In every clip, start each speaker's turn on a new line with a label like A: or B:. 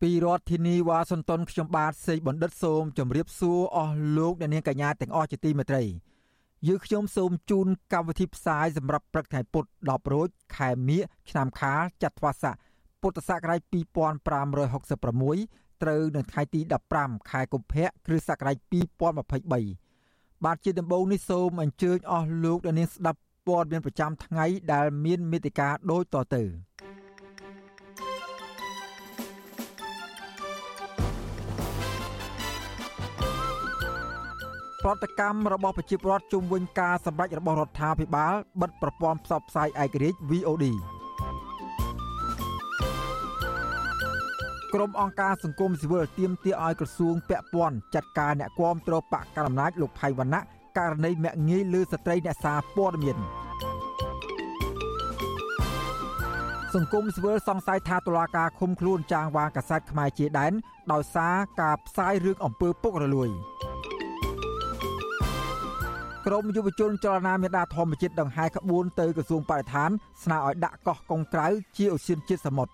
A: ពីរដ្ឋធានីវ៉ាស៊ីនតោនខ្ញុំបាទសេកបណ្ឌិតសូមជម្រាបសួរអស់លោកអ្នកនាងកញ្ញាទាំងអស់ជាទីមេត្រីយើខ្ញុំសូមជូនកម្មវិធីផ្សាយសម្រាប់ព្រឹកថ្ងៃពុធ10រោចខែមិញឆ្នាំខាលចត្វាស័កពុទ្ធសករាជ2566ត្រូវនៅថ្ងៃទី15ខែកុម្ភៈគ្រិស្តសករាជ2023បាទជាដំបូងនេះសូមអញ្ជើញអស់លោកអ្នកនាងស្ដាប់ព័ត៌មានប្រចាំថ្ងៃដែលមានមេតិការដូចតទៅ ប្រតិកម្មរបស់ប្រជាពលរដ្ឋជុំវិញការសម្រេចរបស់រដ្ឋាភិបាលបិទប្រព័ន្ធផ្សព្វផ្សាយឯករាជ្យ VOD ក្រុមអង្គការសង្គមស៊ីវិលទាមទារឲ្យក្រសួងពាក់ព័ន្ធចាត់ការអ្នកគាំទ្របកកណ្ដាលអំណាចលោកផៃវណ្ណៈករណីមាក់ងាយលើស្ត្រីអ្នកសារព័ត៌មានសង្គមស៊ីវិលសង្ស័យថាតុលាការឃុំខ្លួនចាងវ៉ាកាសែតខ្មែរជាដែនដោយសារការផ្សាយរឿងអំពើពុករលួយ ក្រមយុវជនចលនាមេដាធម្មជាតិដង្ហែក្បួនទៅក្រសួងបរិស្ថានស្នើឲ្យដាក់កោះកុងក្រៅជាឧស្សាហជាតិសមុទ្រ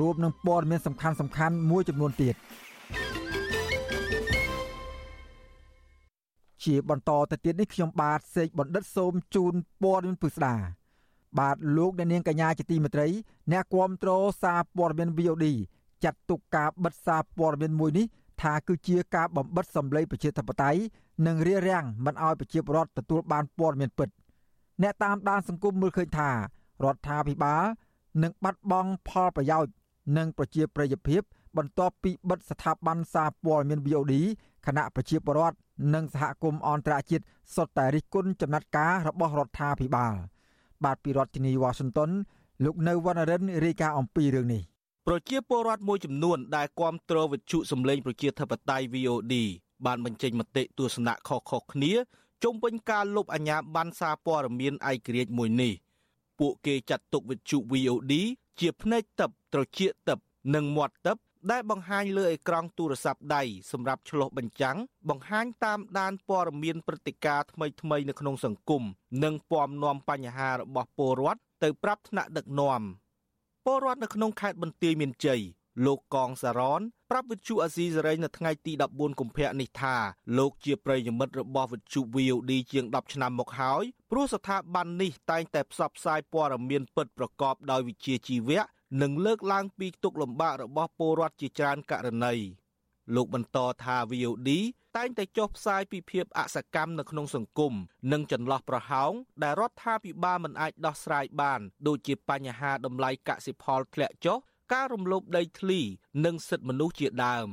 A: រួមនឹងព័ត៌មានសំខាន់សំខាន់មួយចំនួនទៀតជាបន្តទៅទៀតនេះខ្ញុំបាទសេកបណ្ឌិតសូមជូនព័ត៌មានពិស្ដាបាទលោកអ្នកនាងកញ្ញាជាទីមេត្រី អ្នកគាំទ្រសារព័ត៌មាន VOD ចាត់ទុកការបិទសារព័ត៌មានមួយនេះ ថាគឺជាការបំបិតសម្លេងប្រជាធិបតេយ្យនិងរារាំងមិនឲ្យប្រជាពលរដ្ឋទទួលបានព័ត៌មានពិតអ្នកតាមដានសង្គមមើលឃើញថារដ្ឋាភិបាលនឹងបាត់បង់ផលប្រយោជន៍និងប្រជាប្រិយភាពបន្ទាប់ពីបិទស្ថាប័នសារព័ត៌មាន VOD គណៈប្រជាពលរដ្ឋនិងសហគមន៍អន្តរជាតិសុទ្ធតែរិះគន់ចំណាត់ការរបស់រដ្ឋាភិបាល បាទពីរដ្ឋធានី Washington លោកនៅវណ្ណរិនរាយការណ៍អំពីរឿងនេះ
B: ប្រជាពលរដ្ឋមួយចំនួនដែលគាំទ្រវិទ្យុសម្លេងប្រជាធិបតេយ្យ VOD បានបញ្ចេញមតិទស្សនៈខុសៗគ្នាជុំវិញការលុបអាញាប័ណ្ណសារព័ត៌មានឯករាជ្យមួយនេះពួកគេចាត់ទុកវិទ្យុ VOD ជាភ្នែកទឹកត្រចៀកទឹកនិងមាត់ទឹកដែលបង្ហាញលើអេក្រង់ទូរស័ព្ទដៃសម្រាប់ឆ្លុះបញ្ចាំងបង្ហាញតាមដានព័ត៌មានព្រឹត្តិការណ៍ថ្មីៗនៅក្នុងសង្គមនិងពំនាំបញ្ហារបស់ពលរដ្ឋទៅប្រាប់ថ្នាក់ដឹកនាំ ពលរដ្ឋនៅក្នុងខេត្តបន្ទាយមានជ័យលោកកងសារ៉នប្រាប់វិទ្យុអាស៊ីសេរីនៅថ្ងៃទី14កុម្ភៈនេះថាលោកជាប្រិយមិត្តរបស់វិទ្យុ VOD ជាង10ឆ្នាំមកហើយព្រោះស្ថាប័ននេះតែងតែផ្សព្វផ្សាយព័ត៌មានពិតប្រកបដោយវិជ្ជាជីវៈនិងលើកឡើងពីទុកលំបាករបស់ពលរដ្ឋជាច្រើនករណី លោកបន្តថា VOD តែងតែចុះផ្សាយពីភាពអសកម្មនៅក្នុងសង្គមនិងចន្លោះប្រហោងដែលរដ្ឋាភិបាលមិនអាចដោះស្រាយបាន ដូចជាបញ្ហាតម្លៃកសិផលធ្លាក់ចុះការរំលោភដីធ្លី និងសិទ្ធិមនុស្សជាដើម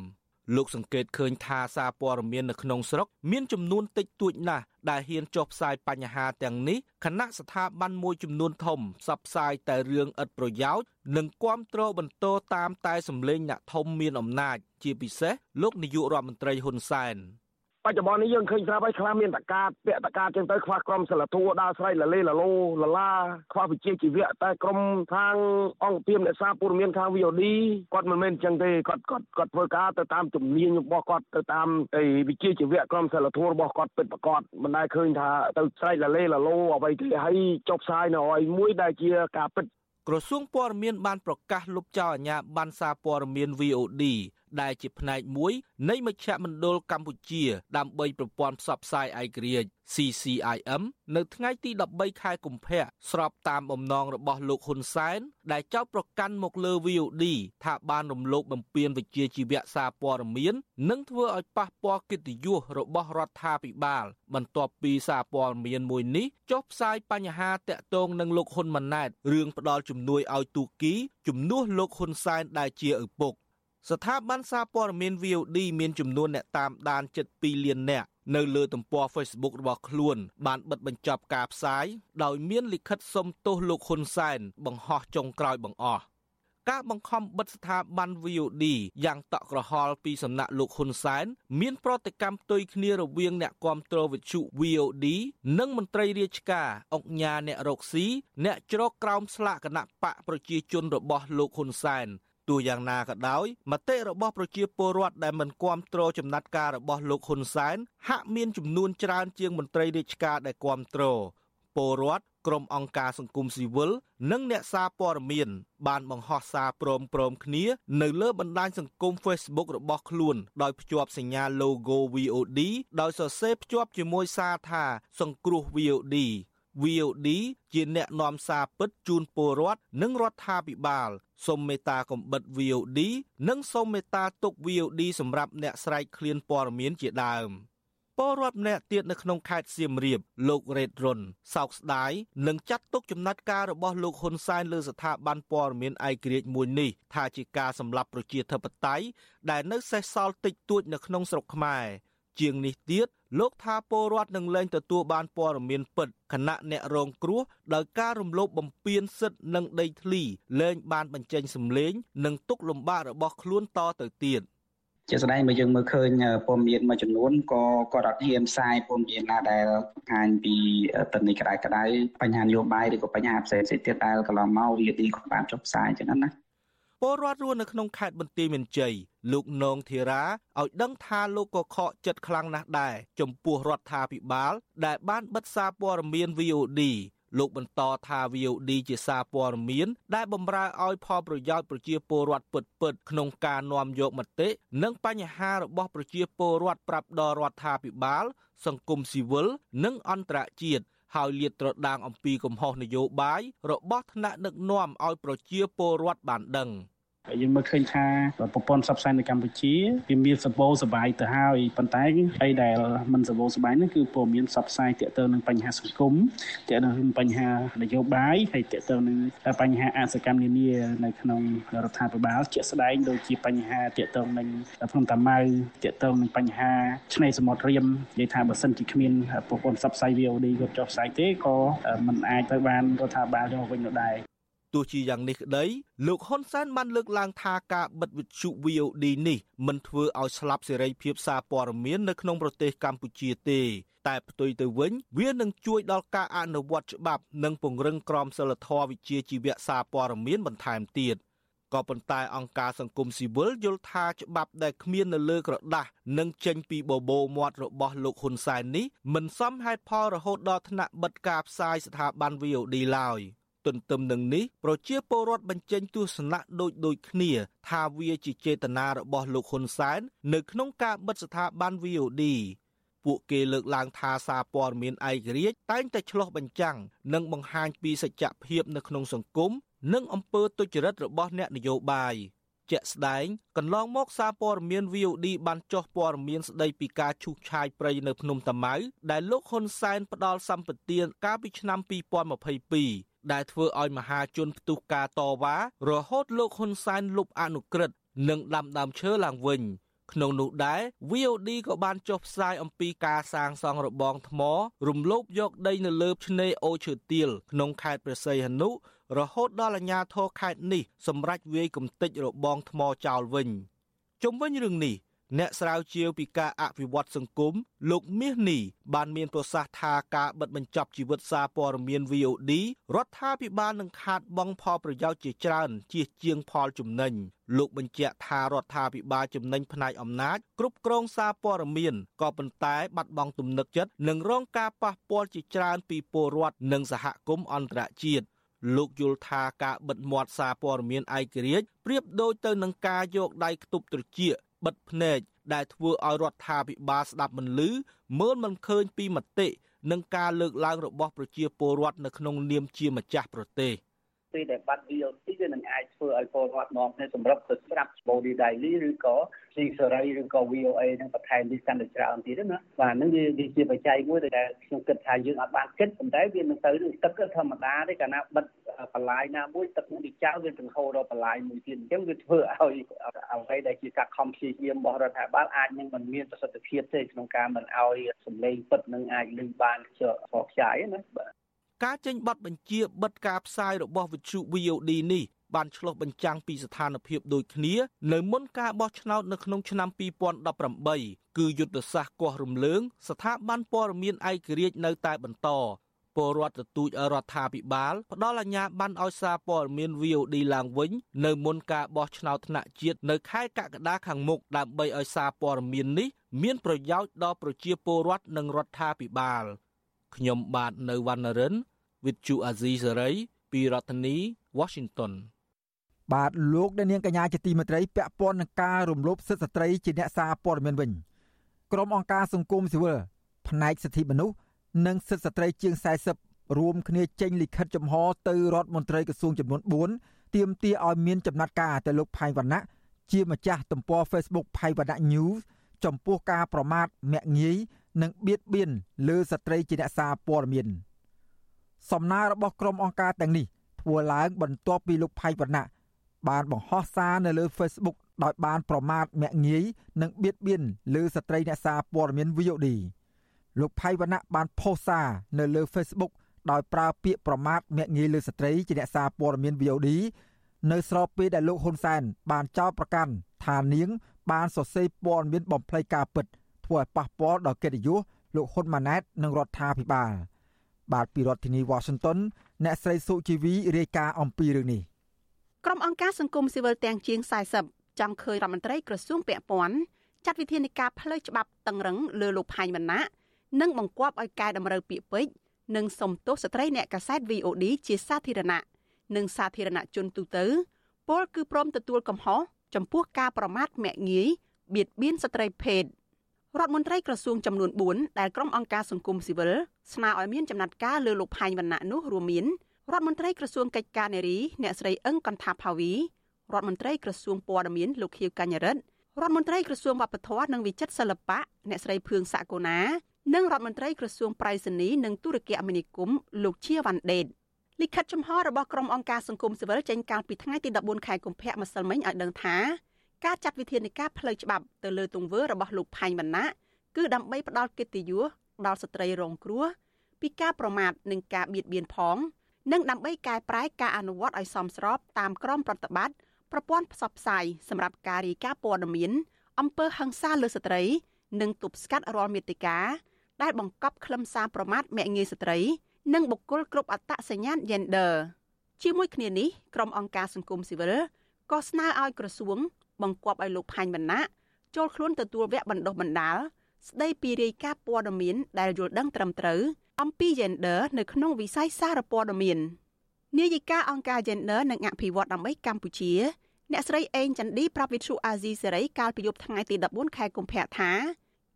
B: លោកសង្កេតឃើញថាសារព័ត៌មាននៅក្នុងស្រុកមានចំនួនតិចតួចណាស់ដែលហ៊ានចុះផ្សាយបញ្ហាទាំងនេះខណៈស្ថាប័នមួយចំនួនធំផ្សព្វផ្សាយតែរឿងឥតប្រយោជន៍និងគាំទ្របន្តតាមតែសម្លេងអ្នកធំមានអំណាច ជាពិសេសលោកនាយករដ្ឋមន្ត្រីហ៊ុនសែន
C: ប ច្ចុប្បន្ននេះយើងឃើញស្រាប់ហើយខ្លះមានតកាតពាក់តកាតចឹងទៅខ្វះក្រុមសិលធัวដើរស្រែកលលេលលោលឡាខ្វះវិជាជីវៈតែក្រុមខាងអង្គភាពអ្នកសារព័ត៌មានខាង VOD គាត់មិនមែនចឹងទេគាត់គាត់គាត់ធ្វើការទៅតាមជំនាញរបស់គាត់ទៅតាមវិជាជីវៈក្រុមសិលធัวរបស់គាត់ពិតប្រាកដមិនដែលឃើញថាទៅស្រែកលលេលលោអ្វីទេហើយចុះផ្សាយនៅឲ្យមួយដែលជាការពិត
B: ក្រសួងព័ត៌មានបានប្រកាសលុបចោលអាជ្ញាប័ណ្ណសារព័ត៌មាន VOD ដែលជាផ្នែកមួយនៃមជ្ឈមណ្ឌលកម្ពុជា ដើម្បីប្រព័ន្ធផ្សព្វផ្សាយឯករាជ្យ CCIM នៅថ្ងៃទី13ខែកុម្ភៈស្របតាមបំណងរបស់លោកហ៊ុនសែនដែលចោទប្រកាន់មកលើ VOD ថាបានរំលោភបំពានវិជ្ជាជីវៈសារព័ត៌មាន និងធ្វើឲ្យប៉ះពាល់កិត្តិយសរបស់រដ្ឋាភិបាល បន្ទាប់ពីសារព័ត៌មានមួយនេះចុះផ្សាយបញ្ហាតាក់ទងនឹងលោកហ៊ុនម៉ាណែតរឿងផ្ដាល់ជំនួយឲ្យទូគីជំនួសលោកហ៊ុនសែនដែលជាឪពុកស្ថាប័នសារព័ត៌មាន VOD មានចំនួនអ្នកតាមដានជិត2លាននាក់ នៅលើទំព័រ Facebook របស់ខ្លួន បានបិទបញ្ចប់ការផ្សាយដោយមានលិខិតសុំទោសលោកហ៊ុនសែនបង្ហោះចុងក្រោយបង្អស់ការបង្ខំបិទស្ថាប័ន VOD យ៉ាងតក់ក្រហល់ពីសំណាក់លោកហ៊ុនសែនមានប្រតិកម្មផ្ទុយគ្នារវាងអ្នកគាំទ្រវិទ្យុ VOD និងមន្ត្រីរាជការអង្គញាអ្នករកស៊ីអ្នកជ្រកក្រោមស្លាកគណៈបកប្រជាជនរបស់លោកហ៊ុនសែន ទោះយ៉ាងណាក៏ដោយមតិរបស់ប្រជាពលរដ្ឋដែលមិនគាំទ្រចំណាត់ការរបស់លោកហ៊ុនសែនហាក់មានចំនួនច្រើនជាងមន្ត្រីរាជការដែលគាំទ្រពលរដ្ឋក្រុមអង្គការសង្គមស៊ីវិលនិងអ្នកសារព័ត៌មាន បានបង្ហោះសារព្រមព្រមគ្នានៅលើបណ្ដាញសង្គម Facebook របស់ខ្លួន ដោយភ្ជាប់សញ្ញា logo VOD ដោយសរសេរភ្ជាប់ជាមួយសារថាសង្គ្រោះ VOD VOD ជាអ្នកនាំសារពិតជូនពលរដ្ឋនិងរដ្ឋាភិបាលសូមមេត្តាកំបិត VOD និងសូមមេត្តាទុក VOD សម្រាប់អ្នកស្រែកឃ្លានព័ត៌មានជាដើមពលរដ្ឋម្នាក់ទៀតនៅក្នុងខេត្តសៀមរាបលោករ៉េតរុនសោកស្ដាយនឹងចាត់ទុកចំណាត់ការរបស់លោកហ៊ុនសែនលើស្ថាប័នព័ត៌មានឯករាជ្យមួយនេះថាជាការសម្លាប់ប្រជាធិបតេយ្យដែលនៅសេសសល់តិចតួចនៅក្នុងស្រុកខ្មែរជាងនេះទៀត លោកថាពលរដ្ឋនឹងលែងទទួលបានព័ត៌មានពិតខណៈអ្នករងគ្រោះដោយការរំលោភបំពានសិទ្ធិនិងដីធ្លីលែងបានបញ្ចេញសម្លេង និងទុកលំបាករបស់ខ្លួនតទៅទៀត
D: ជាស្ដែងបើយើងមើលឃើញព័ត៌មានមួយចំនួនក៏គាត់អត់ហ៊ានផ្សាយព័ត៌មានណាដែលបង្ហាញពីតនីក្តៅក្តៅបញ្ហានយោបាយឬក៏បញ្ហាផ្សេងៗទៀតដែលកន្លងមកវាទីក៏បានចុះផ្សាយចឹងណា
B: ពលរដ្ឋរស់នៅក្នុងខេត្តបន្ទាយមានជ័យលោកនងធីរាឲ្យដឹងថាលោកក៏ខកចិត្តខ្លាំងណាស់ដែរចំពោះរដ្ឋាភិបាល ដែលបានបិទសារព័ត៌មាន VOD លោកបន្តថា VOD ជាសារព័ត៌មាន ដែលបំរើឲ្យផលប្រយោជន៍ប្រជាពលរដ្ឋពិតពិតក្នុងការនាំយកមតិនិងបញ្ហារបស់ប្រជាពលរដ្ឋប្រាប់ដល់រដ្ឋាភិបាល សង្គមស៊ីវិលនិងអន្តរជាតិ ហើយលាតត្រដាងអំពីកំហុសនយោបាយរបស់ថ្នាក់ដឹកនាំឲ្យប្រជាពលរដ្ឋបានដឹង។
E: ហើ យយើងមើលឃើញថាប្រព័ន្ធផ្សព្វផ្សាយនៅកម្ពុជាវាមានសបោសបាយទៅហើយប៉ុន្តែអីដែលមិនសបោសបាយនោះគឺព័ត៌មានផ្សព្វផ្សាយទាក់ទងនឹងបញ្ហាសង្គមទាក់ទងនឹងបញ្ហានយោបាយហើយទាក់ទងនឹងបញ្ហាអសកម្មនានានៅក្នុងរដ្ឋាភិបាលជាក់ស្ដែងដូចជាបញ្ហាទាក់ទងនឹងភ្នំតាម៉ៅទាក់ទងនឹងបញ្ហាឆ្នេរសមុទ្ររៀមនិយាយថាបើសិនជាគ្មានប្រព័ន្ធផ្សព្វផ្សាយ VOD គាត់ចុះផ្សាយទេក៏មិនអាចទៅបានរដ្ឋាភិបាលយកវិញនោះដែរ
B: ទោះជាយ៉ាងនេះក្តីលោកហ៊ុនសែនបានលើកឡើងថាការបិទវិទ្យុ VOD នេះមិនធ្វើឲ្យស្លាប់សេរីភាពសារព័ត៌មាននៅក្នុងប្រទេសកម្ពុជាទេតែផ្ទុយទៅវិញ វានឹងជួយដល់ការអនុវត្តច្បាប់និងពង្រឹងក្រមសីលធម៌វិជ្ជាជីវៈសារព័ត៌មានបន្ថែមទៀតក៏ប៉ុន្តែអង្គការសង្គមស៊ីវិលយល់ថាច្បាប់ដែលគ្មាននៅលើក្រដាស់និងចេញពីបបោមាត់របស់លោកហ៊ុនសែននេះមិនសមហេតុផលរហូតដល់ថ្នាក់បិទការផ្សាយស្ថាប័ន VOD ឡើយ។ ទន្ទឹមនឹងនេះប្រជាពលរដ្ឋបញ្ចេញទស្សនៈដូចដូចគ្នា ថាវាជាចេតនារបស់លោកហ៊ុនសែននៅក្នុងការបិទស្ថាប័ន VOD ពួកគេលើកឡើងថាសារព័ត៌មានឯករាជ្យតែងតែឆ្លោះបញ្ចាំងនិងបង្ហាញពីសច្ចភាពនៅក្នុងសង្គមនិងអំពើទុច្ចរិតរបស់អ្នកនយោបាយជាក់ស្ដែងកន្លងមកសារព័ត៌មាន VOD បានចុះព័ត៌មានស្ដីពីការឈូសឆាយព្រៃនៅភ្នំតាម៉ៅដែលលោកហ៊ុនសែនផ្ដាល់សម្បទានកាលពីឆ្នាំ2022ដែលធ្វើឲ្យមហាជនផ្ទុះការតវ៉ារហូតលោកហ៊ុនសែនលុបអនុក្រឹត្យនិងដាំដើមឈើឡើងវិញក្នុងនោះដែរ VOD ក៏បានចុះផ្សាយអំពីការសាងសង់របងថ្ម រំលោភយកដីនៅលើឆ្នេរអូឈើទាលក្នុងខេត្តព្រះសីហនុរហូតដល់អាជ្ញាធរខេត្តនេះសម្រេចវាយគំទេចរបងថ្មចោលវិញជុំវិញរឿងនេះ អ្នកស្រាវជ្រាវពីការអភិវឌ្ឍសង្គមលោកមាសនីបានមានប្រសាសន៍ថាការបិទបញ្ចប់ជីវិតសារព័ត៌មាន VOD រដ្ឋាភិបាលនឹងខាតបង់ផលប្រយោជន៍ជាច្រើនជាជាងផលចំណេញលោកបញ្ជាក់ថារដ្ឋាភិបាលចំណេញផ្នែកអំណាចគ្រប់គ្រងសារព័ត៌មានក៏ប៉ុន្តែបាត់បង់ទំនុកចិត្តនិងរងការប៉ះពាល់ជាច្រើនពីពលរដ្ឋនិងសហគមន៍អន្តរជាតិលោកយល់ថាការបិទមាត់សារព័ត៌មានឯករាជ្យប្រៀបដូចទៅនឹងការយកដៃខ្ទប់ត្រចៀក បិទភ្នែកដែលធ្វើឲ្យរដ្ឋាភិបាលស្ដាប់មិនឮមើលមិនឃើញពីមតិនិងការលើកឡើងរបស់ប្រជាពលរដ្ឋនៅក្នុងនាមជាម្ចាស់ប្រទេស។
F: ពេលដែលបាត់ VOC វានឹងអាចធ្វើឲ្យពលរដ្ឋនាំគ្នាសម្រាប់ទៅស្ដាប់ Body Daily ឬក៏ C សេរីឬក៏ VOA នឹងបន្ថែមនេះកាន់តែច្រើនទៀតណាបាទហ្នឹងវាវាជាបច្ច័យមួយដែលខ្ញុំគិតថាយើងអាចបានគិតប៉ុន្តែវានឹងទៅនឹងទឹកធម្មតាទេកាលណាបិទបន្លាយណាមួយទឹកនោះវាចោលវានឹងហូរដល់បន្លាយមួយទៀតអញ្ចឹងវាធ្វើឲ្យអ្វីដែលជាការខំព្យាយាមរបស់រដ្ឋាភិបាលអាចនឹងមិនមានប្រសិទ្ធភាពទេក្នុងការមិនឲ្យសម្លេងពិតនឹងអាចលឺបានខ្ជាប់ខ្ចាយណាបាទ
B: ការចេញប័ណ្ណបញ្ជាបិទការផ្សាយរបស់វិទ្យុ VOD នេះបានឆ្លុះបញ្ចាំងពីស្ថានភាពដូចគ្នានៅមុនការបោះឆ្នោតនៅក្នុងឆ្នាំ2018គឺយុទ្ធសាស្ត្រគាស់រំលើង ស្ថាប័នព័ត៌មានឯករាជ្យនៅតែបន្តពលរដ្ឋទទូចរដ្ឋាភិបាលផ្ដល់អាជ្ញាប័ណ្ណឲ្យសារព័ត៌មាន VOD ឡើងវិញនៅមុនការបោះឆ្នោតថ្នាក់ជាតិនៅខែកក្កដាខាងមុខដើម្បីឲ្យសារព័ត៌មាននេះមានប្រយោជន៍ដល់ប្រជាពលរដ្ឋនិងរដ្ឋាភិបាលខ្ញុំបាទនៅវណ្ណរិន with Chu Azizi Saray ពីរដ្ឋធានី Washington
A: បាទលោកអ្នកនាងកញ្ញាជាទីមេត្រីពាក់ព័ន្ធនឹងការរំលោភសិទ្ធិស្ត្រីជាអ្នកសារព័ត៌មានវិញក្រុមអង្គការសង្គមស៊ីវិលផ្នែកសិទ្ធិមនុស្សនិងសិទ្ធិស្ត្រីជាង40រួមគ្នាចេញលិខិតចំហទៅរដ្ឋមន្ត្រីក្រសួងចំនួន4ទាមទារឲ្យមានចំណាត់ការទៅលោកផៃវណ្ណៈជាម្ចាស់ទំព័រ Facebook ផៃវណ្ណៈ News ចំពោះការប្រមាថមាក់ងាយនិងបៀតបៀនលើស្ត្រីជាអ្នកសារព័ត៌មាន សំណើរបស់ក្រុមអង្គការទាំងនេះធ្វើឡើងបន្ទាប់ពីលោកផៃវណ្ណៈបានបង្ហោះសារនៅលើ Facebook ដោយបានប្រមាថមាក់ងាយនិងបៀតបៀនលើស្ត្រីអ្នកសារព័ត៌មាន VOD លោកផៃវណ្ណៈបានផុសសារនៅលើ Facebook ដោយប្រើពាក្យប្រមាថមាក់ងាយលើស្ត្រីជាអ្នកសារព័ត៌មាន VOD នៅស្របពេលដែលលោកហ៊ុនសែនបានចោទប្រកាន់ថានាង បានសរសេរព័ត៌មានបំភ្លៃការពិតធ្វើឲ្យប៉ះពាល់ដល់កិត្តិយសលោកហ៊ុនម៉ាណែតនិងរដ្ឋាភិបាល បាទពីរដ្ឋធានី Washington អ្នកស្រីសុជីវីរាយការណ៍អំពីរឿងនេះ
G: ក្រុមអង្គការសង្គមស៊ីវិលទាំងជាង40ចង់ឃើញរដ្ឋមន្ត្រីក្រសួងពាក់ព័ន្ធចាត់វិធានការផ្លូវច្បាប់តឹងរឹងលើលោកផាញ់វណ្ណៈនិងបង្គាប់ឲ្យកែតម្រូវពាក្យពេចន៍និងសំទោសស្ត្រីអ្នកកាសែត VOD ជាសាធារណៈនិងសាធារណជនទូទៅពលគឺព្រមទទួលកំហុសចំពោះការប្រមាថមាក់ងាយបៀតបៀនស្ត្រីភេទ រដ្ឋមន្ត្រីក្រសួងចំនួន4ដែលក្រុមអង្គការសង្គមស៊ីវិលស្នើឲ្យមានចំណាត់ការលើលោកផាញ់វណ្ណៈនោះរួមមានរដ្ឋមន្ត្រីក្រសួងកិច្ចការនារីអ្នកស្រីអឹងកន្ថាផាវីរដ្ឋមន្ត្រីក្រសួងព័ត៌មានលោកខៀវកញ្ញរិទ្ធរដ្ឋមន្ត្រីក្រសួងវប្បធម៌និងវិចិត្រសិល្បៈអ្នកស្រីភឿងសាកូណានិងរដ្ឋមន្ត្រីក្រសួងប្រៃសណីនិងទូរគមនាគមន៍លោកជាវ៉ាន់ដេតលិខិតចំហរបស់ក្រុមអង្គការសង្គមស៊ីវិលចេញកាលពីថ្ងៃទី14ខែកុម្ភៈម្សិលមិញឲ្យដឹងថា ការចាត់វិធានការផ្លូវច្បាប់ទៅលើទង្វើរបស់លោកផាញ់វណ្ណៈគឺដើម្បីផ្ដាល់កិត្តិយសដល់ស្ត្រីរងគ្រោះពីការប្រមាថនិងការបៀតបៀនផង និងដើម្បីកែប្រែការអនុវត្តឲ្យសមស្របតាមក្រមប្រតិបត្តិប្រព័ន្ធផ្សព្វផ្សាយសម្រាប់ការរាយការណ៍ព័ត៌មានអំពើហិង្សាលើស្ត្រី និងទប់ស្កាត់រាល់មេតិកាដែលបង្កប់ខ្លឹមសារប្រមាថមាក់ងាយស្ត្រី និងបុគ្គលគ្រប់អត្តសញ្ញាណ gender ជាមួយគ្នានេះក្រុមអង្គការសង្គមស៊ីវិលក៏ស្នើឲ្យក្រសួង បង្គាប់ឲ្យលោកផាញ់វណ្ណៈចូលខ្លួនទទួលវគ្គបណ្ដុះបណ្ដាលស្ដីពីរាយការណ៍ព័ត៌មានដែលយល់ដឹងត្រឹមត្រូវអំពី gender នៅក្នុងវិស័យសារព័ត៌មាននាយិកាអង្គការ gender និងអភិវឌ្ឍដើម្បីកម្ពុជាអ្នកស្រីអេងចន្ទឌីប្រាប់វិទ្យុអាស៊ីសេរីកាលពីយប់ថ្ងៃទី14ខែកុម្ភៈថា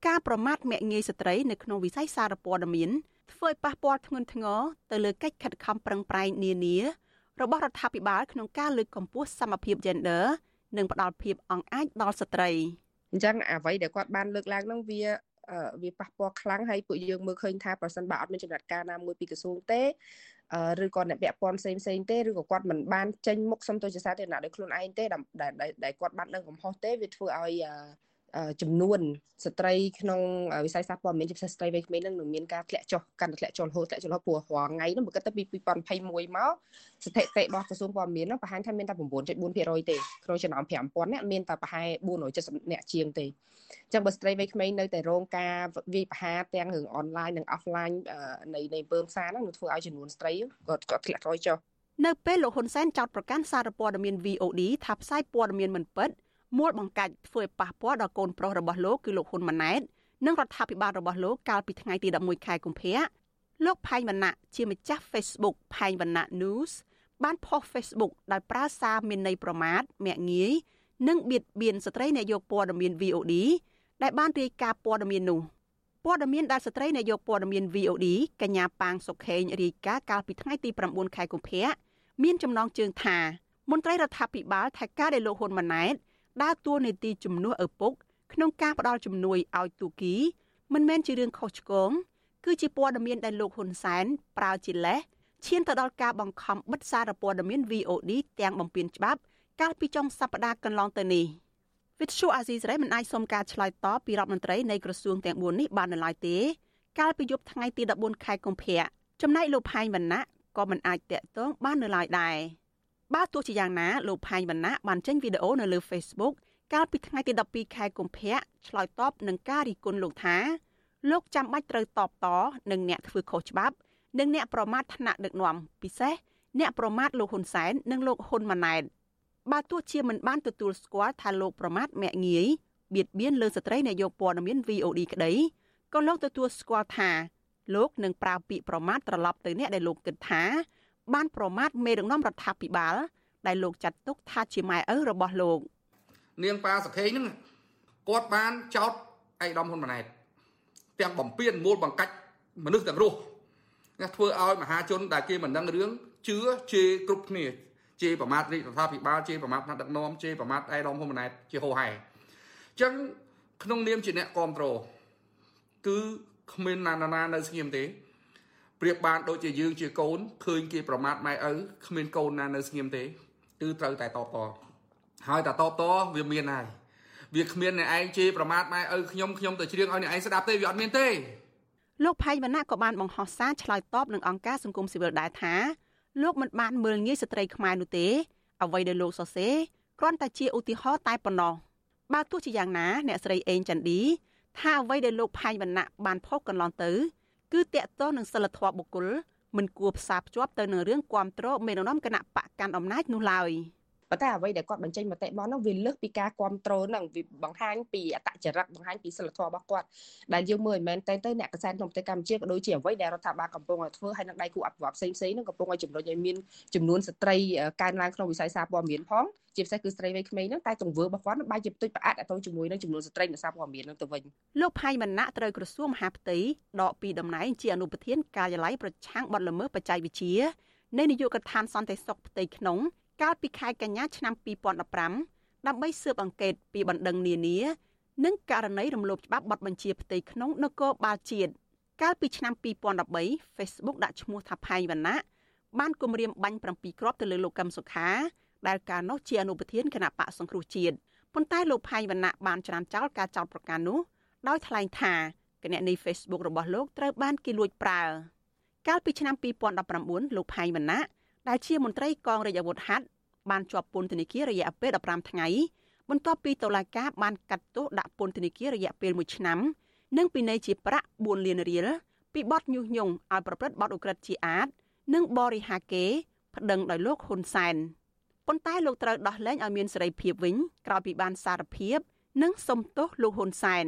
G: ការប្រមាថមាក់ងាយស្ត្រីនៅក្នុងវិស័យសារព័ត៌មានធ្វើឲ្យប៉ះពាល់ធ្ងន់ធ្ងរទៅលើកិច្ចខិតខំប្រឹងប្រែងនានារបស់រដ្ឋាភិបាលក្នុងការលើកកម្ពស់សមភាព gender និងផ្ដល់ភាពអង្អាចដល់ស្ត្រី
H: អញ្ចឹងអ្វីដែលគាត់បានលើកឡើងនោះវាវាប៉ះពាល់ខ្លាំងហើយពួកយើងមើលឃើញថាប្រសិនបើអត់មានចំណាត់ការណាមួយពីក្រសួងទេឬក៏អ្នកពាក់ព័ន្ធផ្សេងផ្សេងទេឬក៏គាត់មិនបានចេញមុខសុំទៅជាសាធារណៈដោយខ្លួនឯងទេដែលគាត់បានដឹងកំហុសទេវាធ្វើឲ្យ ចំនួនស្ត្រីក្នុងវិស័យសាស្ត្រព័ត៌មានជាពិសេសស្ត្រីវ័យក្មេងនឹងមានការធ្លាក់ចុះកាន់តែធ្លាក់ចុះរហូតធ្លាក់ចុះរហូតព្រោះរាល់ថ្ងៃនោះបើគិតទៅពី2021មកស្ថិតិរបស់ក្រសួងព័ត៌មាននោះបង្ហាញថាមានតែ9.4%ទេក្នុងចំណោម5000នាក់មានតែប្រហែល470នាក់ជាងទេអញ្ចឹងបើស្ត្រីវ័យក្មេងនៅតែរងការវាយប្រហារទាំងរឿងអនឡាញនិងអហ្វឡាញនៃនៃពើផ្សារហ្នឹងនឹងធ្វើឲ្យចំនួនស្ត្រីក៏ធ្លាក់ថយចុះ
G: នៅពេលលោកហ៊ុនសែនចោទប្រកាន់សារព័ត៌មាន VOD ថាផ្សាយព័ត៌មានមិនពិត មួលបង្កាច់ធ្វើឲ្យប៉ះពាល់ដល់កូនប្រុសរបស់លោកគឺលោកហ៊ុនម៉ាណែតនិងរដ្ឋាភិបាលរបស់លោកកាលពីថ្ងៃទី11ខែកុម្ភៈលោកផែងវណ្ណៈជាម្ចាស់ Facebook ផែងវណ្ណៈ News បានផុស Facebook ដោយប្រើសារមានន័យប្រមាថមាក់ងាយនិងបៀតបៀនស្ត្រីអ្នកយកព័ត៌មាន VOD ដែលបានរាយការណ៍ព័ត៌មាននោះព័ត៌មានដែលស្ត្រីអ្នកយកព័ត៌មាន VOD កញ្ញាប៉ាងសុខេងរាយការណ៍កាលពីថ្ងៃទី9ខែកុម្ភៈមានចំណងជើងថាមន្ត្រីរដ្ឋាភិបាលថៃការដែលលោកហ៊ុនម៉ាណែត ដើរតួនាទីជំនួសឪពុក ក្នុងការផ្ដល់ជំនួយឲ្យទូគី មិនមែនជារឿងខុសឆ្គងគឺជាព័ត៌មានដែលលោកហ៊ុនសែនប្រើជាលេសឈានទៅដល់ការបង្ខំបិទសារព័ត៌មាន VOD ទាំងបំពេញច្បាប់ កាលពីចុងសប្តាហ៍កន្លងទៅនេះវិទ្យុអាស៊ីសេរីមិនអាចសុំការឆ្លើយតបពីរដ្ឋមន្ត្រីនៃក្រសួងទាំង4នេះបាននៅឡើយទេ កាលពីយប់ថ្ងៃទី14ខែកុម្ភៈចំណែកលោកផៃវណ្ណៈក៏មិនអាចតាក់ទងបាននៅឡើយដែរ បើទោះជាយ៉ាងណាលោកផាញ់វណ្ណៈបានចេញវីដេអូនៅលើ Facebook កាលពីថ្ងៃទី12ខែកុម្ភៈឆ្លើយតបនឹងការរិះគន់លោកថាលោកចាំបាច់ត្រូវតបតនឹងអ្នកធ្វើខុសច្បាប់និងអ្នកប្រមាថថ្នាក់ដឹកនាំពិសេសអ្នកប្រមាថលោកហ៊ុនសែននិងលោកហ៊ុនម៉ាណែតបើទោះជាមិនបានទទួលស្គាល់ថាលោកប្រមាថមាក់ងាយបៀតបៀនលើស្ត្រីនាយកព័ត៌មាន VOD ក្តីក៏លោកទទួលស្គាល់ថាលោកនឹងប្រើពាក្យប្រមាថត្រឡប់ទៅអ្នកដែលលោកគិតថា បានប្រមាថមេដឹកនាំរដ្ឋាភិបាល ដែលលោកចាត់ទុកថាជាម៉ែឪរបស់លោក
I: នាងប៉ាសខេងហ្នឹងគាត់បានចោតអៃដាមហ៊ុនម៉ាណែតទាំងបំពេញមូលបង្កាច់មនុស្សទាំងរស់ធ្វើឲ្យមហាជនដែលគេមិនដឹងរឿងជឿជេរគ្រប់គ្នាជេរប្រមាថរាជរដ្ឋាភិបាលជេរប្រមាថថ្នាក់ដឹកនាំជេរប្រមាថអៃដាមហ៊ុនម៉ាណែតជាហោហែអញ្ចឹងក្នុងនាមជាអ្នកគ្រប់គ្រងគឺគ្មានណានានៅស្ងៀមទេ ប្រៀបបានដូចជាយើងជាកូនឃើញគេប្រមាថម៉ែឪគ្មានកូនណានៅស្ងៀមទេគឺត្រូវតែតបតហើយតែតបតវាមានហើយវាគ្មានអ្នកឯងជេរប្រមាថម៉ែឪខ្ញុំខ្ញុំទៅច្រៀងឲ្យអ្នកឯងស្ដាប់ទេវាអត់មានទេ
G: លោកផៃវណ្ណៈក៏បានបង្ហោះសារឆ្លើយតបនឹងអង្គការសង្គមស៊ីវិលដែរថាលោកមិនបានមើលងាយស្ត្រីខ្មែរនោះទេអ្វីដែលលោកសរសេរគ្រាន់តែជាឧទាហរណ៍តែប៉ុណ្ណោះបើទោះជាយ៉ាងណា អ្នកស្រីអេងចន្ទឌីថាអ្វីដែលលោកផាញ់វណ្ណៈបានផុសកន្លងទៅ គឺតកតោនឹងសិលធម៌បុគ្គលមិនគួរផ្សារភ្ជាប់ទៅនឹងរឿងគាំទ្រមេដឹកនាំគណៈបកកាន់អំណាចនោះឡើយ។
H: ប៉ុន្តែអ្វីដែលគាត់បញ្ចេញមតិរបស់នោះវាលើសពីការគ្រប់គ្រងហ្នឹងវាបង្ហាញពីអតចរិតបង្ហាញពីសិលធម៌របស់គាត់ដែលយើងមើលមិនមែនតែទៅអ្នកកសែតក្នុងប្រទេសកម្ពុជាក៏ដូចជាអ្វីដែលរដ្ឋាភិបាលកំពុងធ្វើហើយនឹងដៃគូអភិវឌ្ឍផ្សេងផ្សេងហ្នឹងកំពុងឲ្យជំរុញឲ្យមានចំនួនស្ត្រីកើនឡើងក្នុងវិស័យសារព័ត៌មានផងជាពិសេសគឺស្ត្រីវ័យក្មេងហ្នឹងតែទង្វើរបស់គាត់បែរជាផ្ទុយផ្អាកទៅជាមួយនឹងចំនួនស្ត្រីនៅសារព័ត៌មានហ្នឹងទៅវិញ
G: លោកផៃមណៈត្រូវក្រសួងមហាផ្ទៃដកពីតំណែងជាអនុប្រធានការិយាល័យប្រឆាំងបទល្មើសបច្ចេកវិទ្យានៃនាយកដ្ឋានសន្តិសុខផ្ទៃក្នុង កាលពីខែកញ្ញាឆ្នាំ2015ដើម្បីស៊ើបអង្កេតពីបណ្ដឹងនានានិងករណីរំលោភច្បាប់បទបញ្ជាផ្ទៃក្នុងនគរបាលជាតិកាលពីឆ្នាំ2013 Facebook ដាក់ឈ្មោះថាផៃវណ្ណៈបានគម្រាមបាញ់7គ្រាប់ទៅលើលោកកឹមសុខា ដែលកាលនោះជាអនុប្រធានគណៈបកសង្គ្រោះជាតិប៉ុន្តែលោកផៃវណ្ណៈបានច្រានចោលការចោទប្រកាន់នោះដោយថ្លែងថាគណនី Facebook របស់លោកត្រូវបានគេលួចប្រើកាលពីឆ្នាំ2019លោកផៃវណ្ណៈ ដែលជាមន្ត្រីកងរាជអាវុធហត្ថបានជាប់ពន្ធនាគាររយៈពេល15ថ្ងៃបន្ទាប់ពីតុលាការបានកាត់ទោសដាក់ពន្ធនាគាររយៈពេល1ឆ្នាំ និងពិន័យជាប្រាក់4លានរៀលពីបទញុះញង់ឲ្យប្រព្រឹត្តបទឧក្រិដ្ឋជាអាត និងបរិហាកេប្តឹងដោយលោកហ៊ុនសែនប៉ុន្តែលោកត្រូវដោះលែងឲ្យមានសេរីភាពវិញក្រោយពីបានសារភាព និងសុំទោសលោកហ៊ុនសែន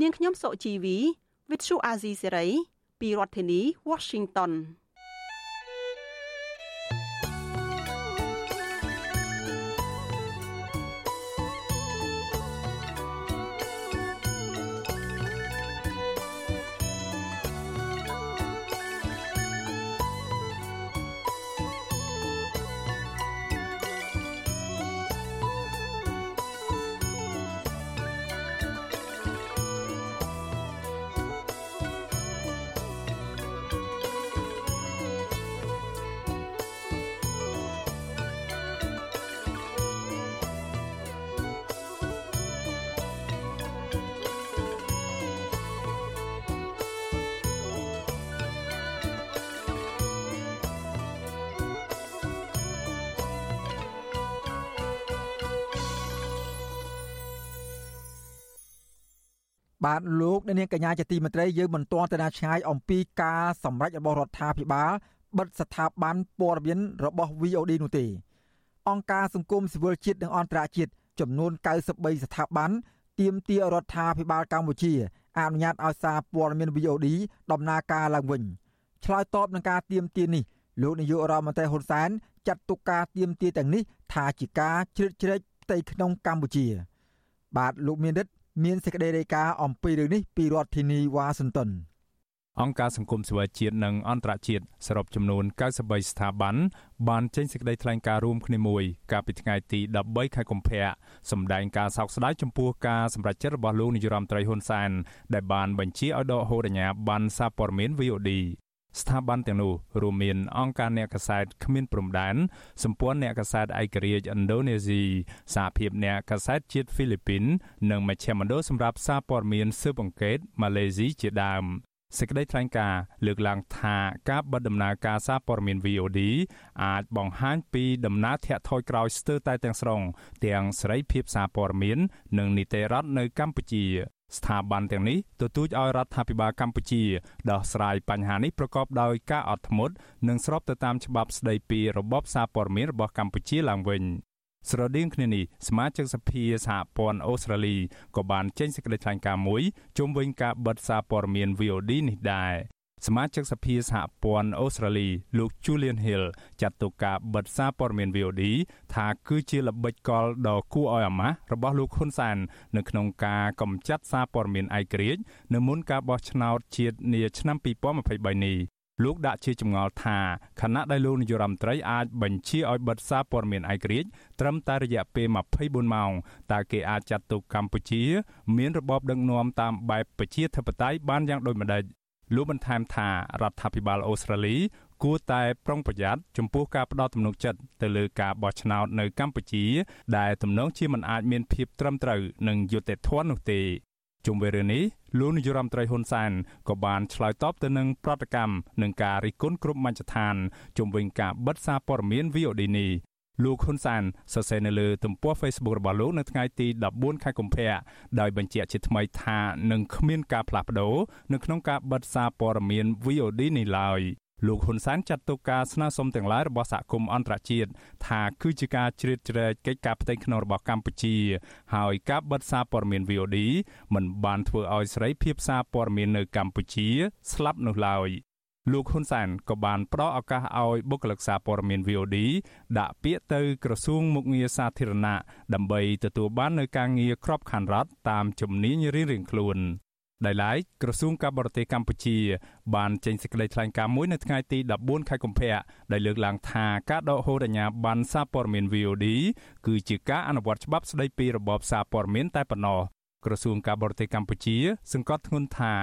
G: នាងខ្ញុំសុជីវី With Shu Azizi Serai ពីរដ្ឋធានី Washington បាទលោកអ្នកនាងកញ្ញាជាទីមេត្រីយើងមិនទាន់ទៅណាឆ្ងាយអំពីការសម្រេចរបស់រដ្ឋាភិបាលបិទស្ថាប័នព័ត៌មានរបស់ VOD នោះទេ អង្គការសង្គមស៊ីវិលជាតិនិងអន្តរជាតិចំនួន93ស្ថាប័នទាមទាររដ្ឋាភិបាលកម្ពុជាអនុញ្ញាតឲ្យសារព័ត៌មាន VOD ដំណើរការឡើងវិញឆ្លើយតបនឹងការទាមទារនេះលោកនាយករដ្ឋមន្ត្រីហ៊ុនសែនចាត់ទុកការទាមទារទាំងនេះថាជាការជ្រៀតជ្រែកផ្ទៃក្នុងកម្ពុជា បាទលោកមានរិទ្ធ មានសេចក្តីរាយការណ៍អំពីរឿងនេះពីរដ្ឋធានីវ៉ាស៊ីនតោន
J: អង្គការសង្គមស៊ីវិលជាតិនិងអន្តរជាតិសរុបចំនួន93ស្ថាប័នបានចេញសេចក្តីថ្លែងការណ៍រួមគ្នាមួយកាលពីថ្ងៃទី13ខែកុម្ភៈសម្ដែងការសោកស្ដាយចំពោះការសម្រេចចិត្តរបស់លោកនាយរដ្ឋមន្ត្រីហ៊ុនសែនដែលបានបញ្ជាឲ្យដកហូតអាជ្ញាប័ណ្ណសារព័ត៌មាន VOD ស្ថាប័នទាំងនោះរួមមានអង្គការអ្នកកាសែតគ្មានព្រំដែនសម្ព័ន្ធអ្នកកាសែតឯករាជ្យឥណ្ឌូនេស៊ីសហភាពអ្នកកាសែតជាតិហ្វីលីពីន និងមជ្ឈមណ្ឌលសម្រាប់សារព័ត៌មានស៊ើបអង្កេតម៉ាឡេស៊ីជាដើមសេចក្តីថ្លែងការណ៍លើកឡើងថាការបិទដំណើរការសារព័ត៌មាន VOD អាចបង្ហាញពីដំណើរធាក់ថយក្រោយស្ទើរតែទាំងស្រុងទាំងសេរីភាពសារព័ត៌មាន និងនីតិរដ្ឋនៅកម្ពុជា ស្ថាប័នទាំងនេះទទូចឲ្យរដ្ឋាភិបាលកម្ពុជាដោះស្រាយបញ្ហានេះប្រកបដោយការអត់ធ្មត់និងស្របទៅតាមច្បាប់ស្តីពីរបបសារព័ត៌មានរបស់កម្ពុជាឡើងវិញស្រដៀងគ្នានេះសមាជិកសភាសហព័ន្ធអូស្ត្រាលីក៏បានចេញសេចក្តីថ្លែងការណ៍មួយជុំវិញការបិទសារព័ត៌មាន VOD នេះដែរ សមាជិកសភាសហព័ន្ធអូស្ត្រាលីលោក Julian Hill ចាត់ទុកការបិទសារព័ត៌មាន VOD ថាគឺជាល្បិចកលដ៏គួរឲ្យអាម៉ាស់របស់លោកហ៊ុនសែននៅក្នុងការកម្ចាត់សារព័ត៌មានឯករាជ្យនៅមុនការបោះឆ្នោតជាតិនាឆ្នាំ2023នេះលោកដាក់ជាចម្ងល់ថាខណៈដែលលោកនាយរដ្ឋមន្ត្រីអាចបញ្ជាឲ្យបិទសារព័ត៌មានឯករាជ្យត្រឹមតែរយៈពេល24ម៉ោងតើគេអាចចាត់ទុកកម្ពុជា មានរបបដឹកនាំតាមបែបប្រជាធិបតេយ្យបានយ៉ាងដូចម្តេច លោកបន្ថែមថារដ្ឋាភិបាលអូស្ត្រាលីគួរតែប្រុងប្រយ័ត្នចំពោះការផ្ដោតទំនុកចិត្តទៅលើការបោះឆ្នោតនៅកម្ពុជា ដែលទំនងជាមិនអាចមានភាពត្រឹមត្រូវនិងយុត្តិធម៌នោះទេជុំវិញរឿងនេះលោកនាយរដ្ឋមន្ត្រីហ៊ុនសែនក៏បានឆ្លើយតបទៅនឹងប្រតិកម្មនឹងការរិះគន់គ្រប់មជ្ឈដ្ឋានជុំវិញការបិទសារព័ត៌មាន VOD នេះ លោកហ៊ុនសានសរសេរនៅលើទំព័រ Facebook របស់លោកនៅថ្ងៃទី14ខែកុម្ភៈដោយបញ្ជាក់ជាថ្មីថានឹងគ្មានការផ្លាស់ប្ដូរនៅក្នុងការបិទសារព័ត៌មាន VOD នេះឡើយលោកហ៊ុនសែនចាត់ទុកការស្នើសុំទាំងឡាយរបស់សហគមន៍អន្តរជាតិថាគឺជាការជ្រៀតជ្រែកកិច្ចការផ្ទៃក្នុងរបស់កម្ពុជា ហើយការបិទសារព័ត៌មាន VOD មិនបានធ្វើឲ្យសេរីភាពសារព័ត៌មាននៅកម្ពុជា ស្លាប់នោះឡើយ លោកហ៊ុនសែនក៏បានផ្ដល់ឱកាសឲ្យបុគ្គលិកសារព័ត៌មាន VOD ដាក់ពាក្យទៅក្រសួងមុខងារសាធារណៈដើម្បីទទួលបាននូវការងារក្របខ័ណ្ឌរដ្ឋតាមជំនាញរៀងៗខ្លួនដោយឡែកក្រសួងការបរទេសកម្ពុជា បានចេញសេចក្តីថ្លែងការណ៍មួយនៅថ្ងៃទី14ខែកុម្ភៈដែលលើកឡើងថាការដកហូតអាជ្ញាប័ណ្ណសារព័ត៌មាន VOD គឺជាការអនុវត្តច្បាប់ស្តីពីរបបសារព័ត៌មានតែប៉ុណ្ណោះ ក្រសួងការបរទេសកម្ពុជា សង្កត់ធ្ងន់ថា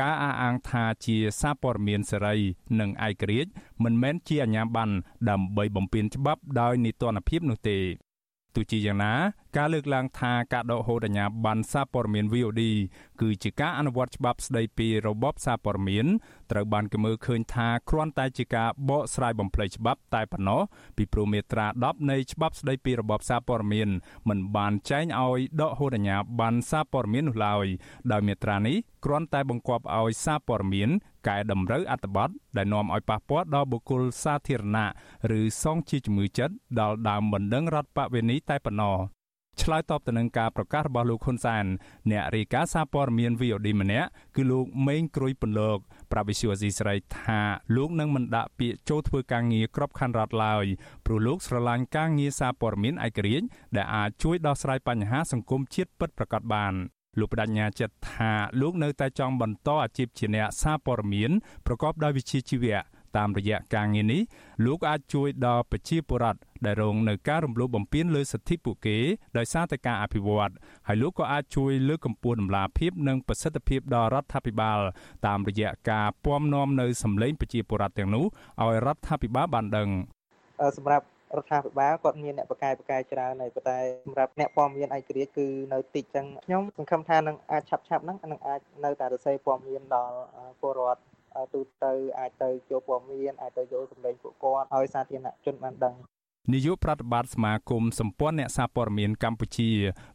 J: ការអះអាងថាជាសារព័ត៌មានសេរីនិងឯករាជ្យមិនមែនជាអាជ្ញាប័ណ្ណដើម្បីបំពានច្បាប់ដោយនីតិរដ្ឋភាពនោះទេទោះជាយ៉ាងណាការលើកឡើងថាការដកហូតអាជ្ញាប័ណ្ណសារព័ត៌មាន VOD គឺជាការអនុវត្តច្បាប់ស្តីពីរបបសារព័ត៌មានត្រូវបានគេមើលឃើញថាគ្រាន់តែជាការបកស្រាយបំភ្លៃច្បាប់តែប៉ុណ្ណោះពីព្រោះមាត្រា10នៃច្បាប់ស្តីពីរបបសារព័ត៌មានមិនបានចែងឲ្យដកហូតអាជ្ញាប័ណ្ណសារព័ត៌មាននោះឡើយដោយមាត្រានេះគ្រាន់តែបង្គាប់ឲ្យសារព័ត៌មានកែតម្រូវអត្ថបទដែលនាំឲ្យប៉ះពាល់ដល់បុគ្គលសាធារណៈឬសងជាជំងឺចិត្តដល់ដើមបណ្ដឹងរដ្ឋបវេនីតែប៉ុណ្ណោះ ឆ្លើយតបទៅនឹងការប្រកាសរបស់លោកហ៊ុនសែនអ្នករាយការណ៍សារព័ត៌មាន VOD ម្នាក់គឺលោកម៉េងក្រួយពន្លកប្រាវិសុយអេស៊ីស្រីថាលោកនឹងមិនដាក់ពាក្យចូលធ្វើការងារក្របខ័ណ្ឌរដ្ឋឡើយព្រោះលោកស្រឡាញ់ការងារសារព័ត៌មានឯករាជ្យដែលអាចជួយដោះស្រាយបញ្ហាសង្គមជាតិពិតប្រាកដបានលោកបដញ្ញាចិត្តថាលោកនៅតែចង់បន្តអាជីពជាអ្នកសារព័ត៌មានប្រកបដោយវិជ្ជាជីវៈ តាមរយៈការងារនេះលោកអាចជួយដល់ប្រជាពលរដ្ឋដែលរងនៅការរំលោភបំពានលើសិទ្ធិពួកគេដោយសារតែការអភិវឌ្ឍហើយលោកក៏អាចជួយលើកកម្ពស់ដំណាភាពនិងប្រសិទ្ធភាពដល់រដ្ឋាភិបាលតាមរយៈការពំនាំនៅសម្លេងប្រជាពលរដ្ឋទាំងនោះឲ្យរដ្ឋាភិបាលបានដឹង
K: សម្រាប់រដ្ឋាភិបាលគាត់មានអ្នកបកកាយបកកាយច្រើនហើយប៉ុន្តែសម្រាប់អ្នកព័ត៌មានឯករាជ្យគឺនៅតិចចឹងខ្ញុំសង្ឃឹមថានឹងអាចឆាប់ឆាប់ហ្នឹងនឹងអាចនៅតែរសេរព័ត៌មានដល់ពលរដ្ឋ ទូទៅអាចទៅចូលព័ត៌មានអាចទៅយកសម្លេងពួកគាត់ឲ្យសាធារណជនបានដឹង
J: នាយកប្រតិបត្តិសមាគមសម្ព័ន្ធអ្នកសារព័ត៌មានកម្ពុជា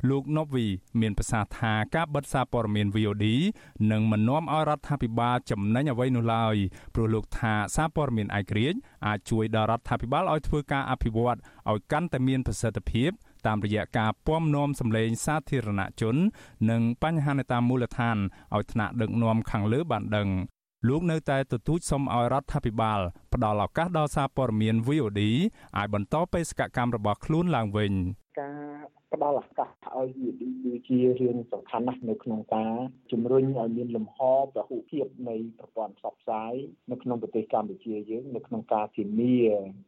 J: លោកណូវីមានប្រសាសន៍ថាការបិទសារព័ត៌មាន VOD នឹងមិននាំឲ្យរដ្ឋាភិបាលចំណេញអ្វីនោះឡើយព្រោះលោកថាសារព័ត៌មានឯករាជ្យអាចជួយដល់រដ្ឋាភិបាលឲ្យធ្វើការអភិវឌ្ឍឲ្យកាន់តែមានប្រសិទ្ធភាពតាមរយៈការពំនាំសម្លេងសាធារណជន និងបញ្ហានៅតាមមូលដ្ឋានឲ្យថ្នាក់ដឹកនាំខាងលើបានដឹង លោកនៅតែទទូចសុំឲ្យរដ្ឋាភិបាលផ្ដល់ឱកាសដល់សារព័ត៌មាន VOD អាចបន្តបេសកកម្មរបស់ខ្លួនឡើងវិញ
K: ការ ផ្ដល់ឱកាសឲ្យ VD គឺជារឿងសំខាន់ណាស់នៅក្នុងការជំរុញឲ្យមានលំហពហុភាពនៃប្រព័ន្ធផ្សព្វផ្សាយនៅក្នុងប្រទេសកម្ពុជាយើងនៅក្នុងការធានា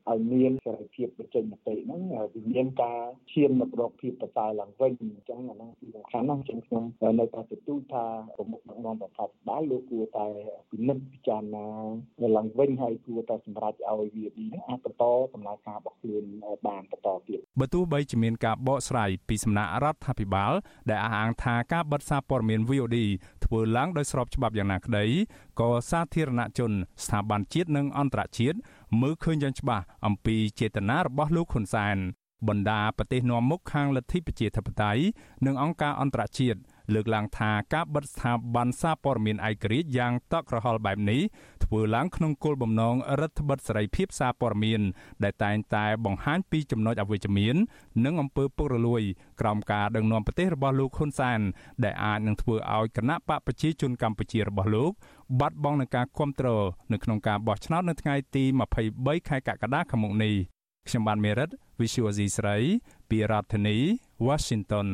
K: ឲ្យមានសេរីភាពបញ្ចេញមតិហ្នឹងវាមានការឈានមករកភាពប្រសើរឡើងវិញអញ្ចឹងអាហ្នឹងគឺសំខាន់ណាស់ចឹងខ្ញុំនៅតែទទូចថាប្រមុខដឹកនាំរដ្ឋាភិបាលលោកគួរតែពិនិត្យពិចារណាឡើងវិញហើយគួរតែសម្រេចឲ្យ VD ហ្នឹងអាចបន្តដំណើរការរបស់ខ្លួនបានបន្តទៀត
J: បើទោះបីជាមានការបកស្រាយពីសំណាក់រដ្ឋាភិបាល ដែលអះអាងថាការបិទសារព័ត៌មាន VOD ធ្វើឡើងដោយស្របច្បាប់យ៉ាងណាក្តីក៏សាធារណជន ស្ថាប័នជាតិនិងអន្តរជាតិមើលឃើញយ៉ាងច្បាស់អំពីចេតនារបស់លោកហ៊ុនសែនបណ្ដាប្រទេសនាំមុខខាងលទ្ធិប្រជាធិបតេយ្យនិងអង្គការអន្តរជាតិ លើកឡើងថាការបិទស្ថាប័នសារព័ត៌មានឯករាជ្យយ៉ាងតក់ក្រហល់បែបនេះធ្វើឡើងក្នុងគោលបំណងរដ្ឋបិទសេរីភាពសារព័ត៌មាន ដែលតែងតែបង្ហាញពីចំណុចអវិជ្ជមាន និងអំពើពុករលួយក្រោមការដឹកនាំប្រទេសរបស់លោកហ៊ុនសែនដែលអាចនឹងធ្វើឲ្យគណៈបកប្រជាជនកម្ពុជារបស់លោកបាត់បង់នឹងការគ្រប់គ្រងនៅក្នុងការបោះឆ្នោតនៅថ្ងៃទី23ខែកក្កដាខាងមុខនេះខ្ញុំបានមេរិត Visual C ស្រី ពីរដ្ឋធានី Washington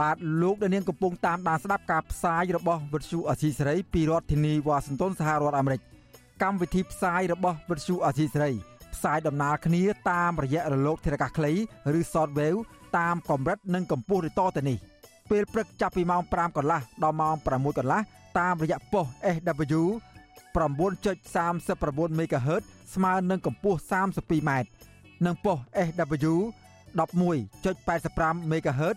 A: បាទលោកដានៀងកំពុងតាមដានស្ដាប់ការផ្សាយរបស់វិទ្យុអសីសេរីពីរដ្ឋធានីវ៉ាស៊ីនតោនសហរដ្ឋអាមេរិកកម្មវិធីផ្សាយរបស់វិទ្យុអសីសេរីផ្សាយដំណើរគ្នាតាមរយៈរលកធារកាសខ្លីឬ Shortwave តាមកម្រិតនិងកម្ពស់ឬតទៅនេះពេលព្រឹកចាប់ពីម៉ោង5កន្លះដល់ម៉ោង6កន្លះតាមរយៈប៉ុស SW 9.39 MHz ស្មើនឹងកម្ពស់ 32m និងប៉ុស SW 11.85 MHz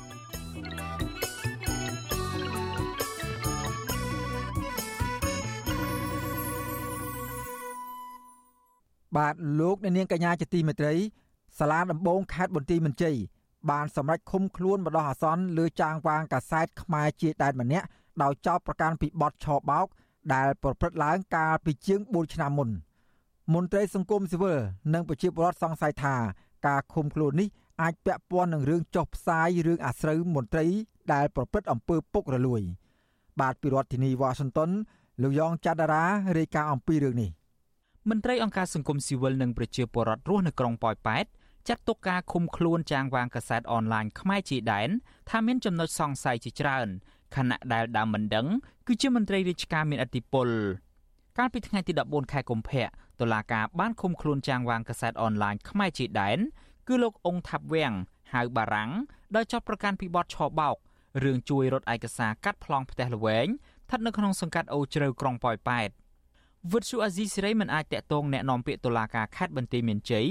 A: បាទលោកអ្នកនាងកញ្ញាជាទីមេត្រីសាលាដំបងខេត្តបន្ទាយមានជ័យបានសម្រេចឃុំខ្លួនបដោះអាសន្នលើចាងវាងកាសែតខ្មែរជាដែតម្នាក់ដោយចោទប្រកាន់ពីបទឆបោក ដែលប្រព្រឹត្តឡើងកាលពីជាង4ឆ្នាំមុនមន្ត្រីសង្គមស៊ីវិលនិងប្រជាពលរដ្ឋសង្ស័យថាការឃុំខ្លួននេះអាចពាក់ព័ន្ធនឹងរឿងចុះផ្សាយរឿងអាស្រូវមន្ត្រីដែលប្រព្រឹត្តអំពើពុករលួយ បាទពីរដ្ឋធានីវ៉ាស៊ីនតោនលោកយ៉ងច័ន្ទរារាយការណ៍អំពីរឿងនេះ
L: មន្ត្រីអង្គការសង្គមស៊ីវិលនិងប្រជាពលរដ្ឋរស់នៅក្រុងប៉ោយប៉ែតចាត់ទុកការឃុំខ្លួនចាងវាងកាសែតអនឡាញខ្មែរជាដែនថាមានចំណុចសង្ស័យជាច្រើនខណៈដែលដើមមិនដឹងគឺជាមន្ត្រីរាជការមានអធិបុលកាលពីថ្ងៃទី14ខែកុម្ភៈតុលាការបានឃុំខ្លួនចាងវាងកាសែតអនឡាញខ្មែរជាដែនគឺលោកអង្គថាប់វាំងហៅបារាំងដោយចាប់ប្រកាន់ពីបទឆបោករឿងជួយរត់ឯកសារកាត់ប្លង់ផ្ទះល្វែងស្ថិតនៅក្នុងសង្កាត់អូជ្រៅក្រុងប៉ោយប៉ែត វិទ្យុអាស៊ីសេរីមិនអាចតាក់ទងแนะនាំពាក្យតុលាការខេត្តបន្ទាយមានជ័យ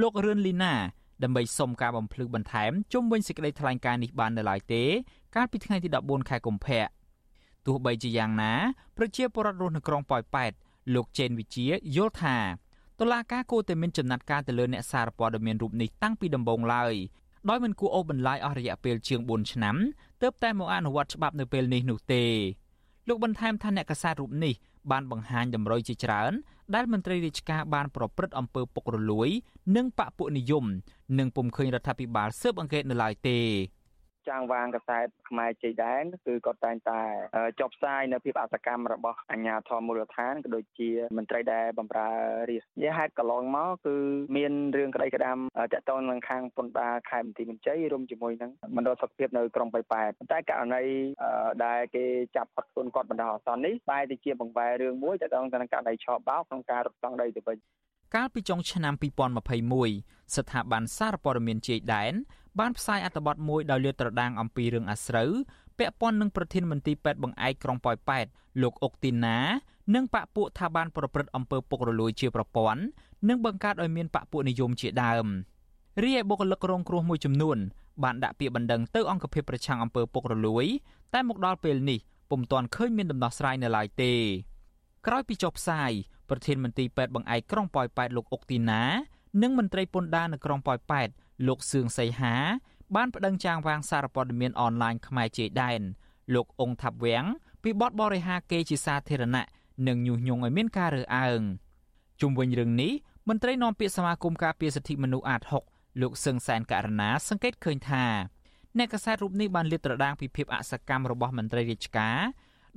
L: លោករឿនលីណាដើម្បីសុំការបំភ្លឺបន្ថែមជុំវិញសេចក្តីថ្លែងការណ៍នេះបាននៅឡើយទេកាលពីថ្ងៃទី14ខែកុម្ភៈទោះបីជាយ៉ាងណាប្រជាពលរដ្ឋរស់នៅក្រុងប៉ោយប៉ែតលោកចេនវិជាយល់ថាតុលាការគួរតែមានចំណាត់ការទៅលើអ្នកសារព័ត៌មានរូបនេះតាំងពីដំបូងឡើយដោយមិនគួរអូសបន្លាយអស់រយៈពេលជាង4ឆ្នាំទើបតែមកអនុវត្តច្បាប់នៅពេលនេះនោះទេលោកបន្ថែមថាអ្នកកសែតរូបនេះ បានបង្ហាញតម្រុយជាច្រើន ដែលមន្ត្រីរាជការបានប្រព្រឹត្តអំពើពុករលួយ និងបកពួកនិយម និងពុំឃើញរដ្ឋាភិបាលស៊ើបអង្កេតនៅឡើយទេ
M: ចាងវាងកសែតខ្មែរជ័យដែនគឺគាត់តែងតែចុះផ្សាយនៅភាពអសកម្មរបស់អាជ្ញាធរមូលដ្ឋានក៏ដូចជាមន្ត្រីដែលបម្រើរាជនិយាយហេតុកន្លងមកគឺមានរឿងក្តីក្តាមតាក់ទងនឹងខាងពន្ធដារខេត្តបន្ទាយមានជ័យរួមជាមួយនឹងមណ្ឌលសុខភាពនៅក្រុងបៃប៉ែតតែករណីដែលគេចាប់ផុតខ្លួនគាត់បណ្ដោះអាសន្ននេះបែរទៅជាបង្វែររឿងមួយតាក់ទងទៅនឹងករណីឆបោកក្នុងការរត់តង់ដីទៅវិញ
L: កាលពីចុងឆ្នាំ2021ស្ថាប័នសារព័ត៌មានជ័យដែន បានផ្សាយអត្ថបទមួយដោយលាតត្រដាងអំពីរឿងអាស្រូវពាក់ព័ន្ធនឹងប្រធានមន្ត្រីពេទ្យបង្អែកក្រុងប៉ោយប៉ែតលោកអុកទីណា និងបកពួកថាបានប្រព្រឹត្តអំពើពុករលួយជាប្រព័ន្ធនិងបង្កើតឲ្យមានបកពួកនិយមជាដើមរីឯបុគ្គលិករងគ្រោះមួយចំនួនបានដាក់ពាក្យបណ្ដឹងទៅអង្គភាពប្រឆាំងអំពើពុករលួយ តែមកដល់ពេលនេះពុំទាន់ឃើញមានដំណោះស្រាយនៅឡើយទេក្រោយពីចុះផ្សាយប្រធានមន្ត្រីពេទ្យបង្អែកក្រុងប៉ោយប៉ែតលោកអុកទីណា និងមន្ត្រីពន្ធដារនៅក្រុងប៉ោយប៉ែត លោកសឿងសីហា បានប្តឹងចាងវាងសារព័ត៌មានអនឡាញខ្មែរជាដែនលោកអង្គថាប់វាំងពីបទបរិហាគេជាសាធារណៈនិងញុះញង់ឲ្យមានការរើសអើងជុំវិញរឿងនេះមន្ត្រីនាំពាក្យសមាគមការពារសិទ្ធិមនុស្សអាត6លោកសឹងសែនករណាសង្កេតឃើញថាអ្នកកសែតរូបនេះបានលាតត្រដាងពីភាពអសកម្មរបស់មន្ត្រីរាជការ